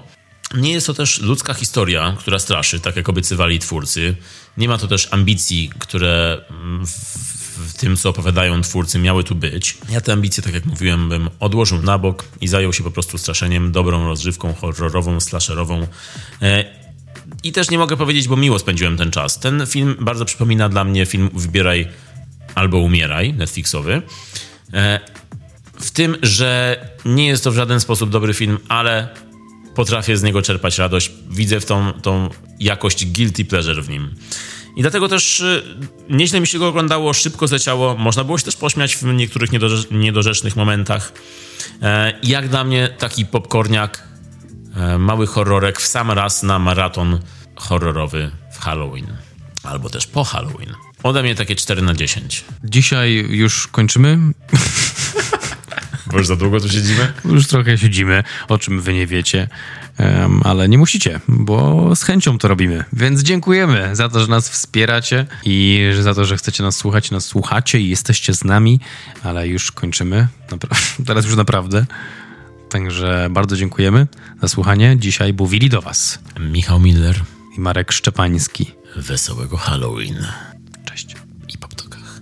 Nie jest to też ludzka historia, która straszy, tak jak obiecywali twórcy. Nie ma to też ambicji, które w, w tym, co opowiadają twórcy, miały tu być. Ja te ambicje, tak jak mówiłem, bym odłożył na bok i zajął się po prostu straszeniem, dobrą rozrywką horrorową, slasherową. E, I też nie mogę powiedzieć, bo miło spędziłem ten czas. Ten film bardzo przypomina dla mnie film Wybieraj albo Umieraj, Netflixowy. E, w tym, że nie jest to w żaden sposób dobry film, ale potrafię z niego czerpać radość. Widzę w tą, tą jakość guilty pleasure w nim. I dlatego też y, nieźle mi się go oglądało, szybko zleciało. Można było się też pośmiać w niektórych niedorzecznych momentach. E, jak dla mnie taki popcorniak, e, mały horrorek w sam raz na maraton horrorowy w Halloween. Albo też po Halloween. Ode mnie takie 4 na 10. Dzisiaj już kończymy. Bo już za długo tu siedzimy? Już trochę siedzimy, o czym wy nie wiecie ale nie musicie, bo z chęcią to robimy. Więc dziękujemy za to, że nas wspieracie i za to, że chcecie nas słuchać, nas słuchacie i jesteście z nami, ale już kończymy. Teraz już naprawdę. Także bardzo dziękujemy za słuchanie. Dzisiaj mówili do Was Michał Miller i Marek Szczepański. Wesołego Halloween. Cześć. I po ptokach.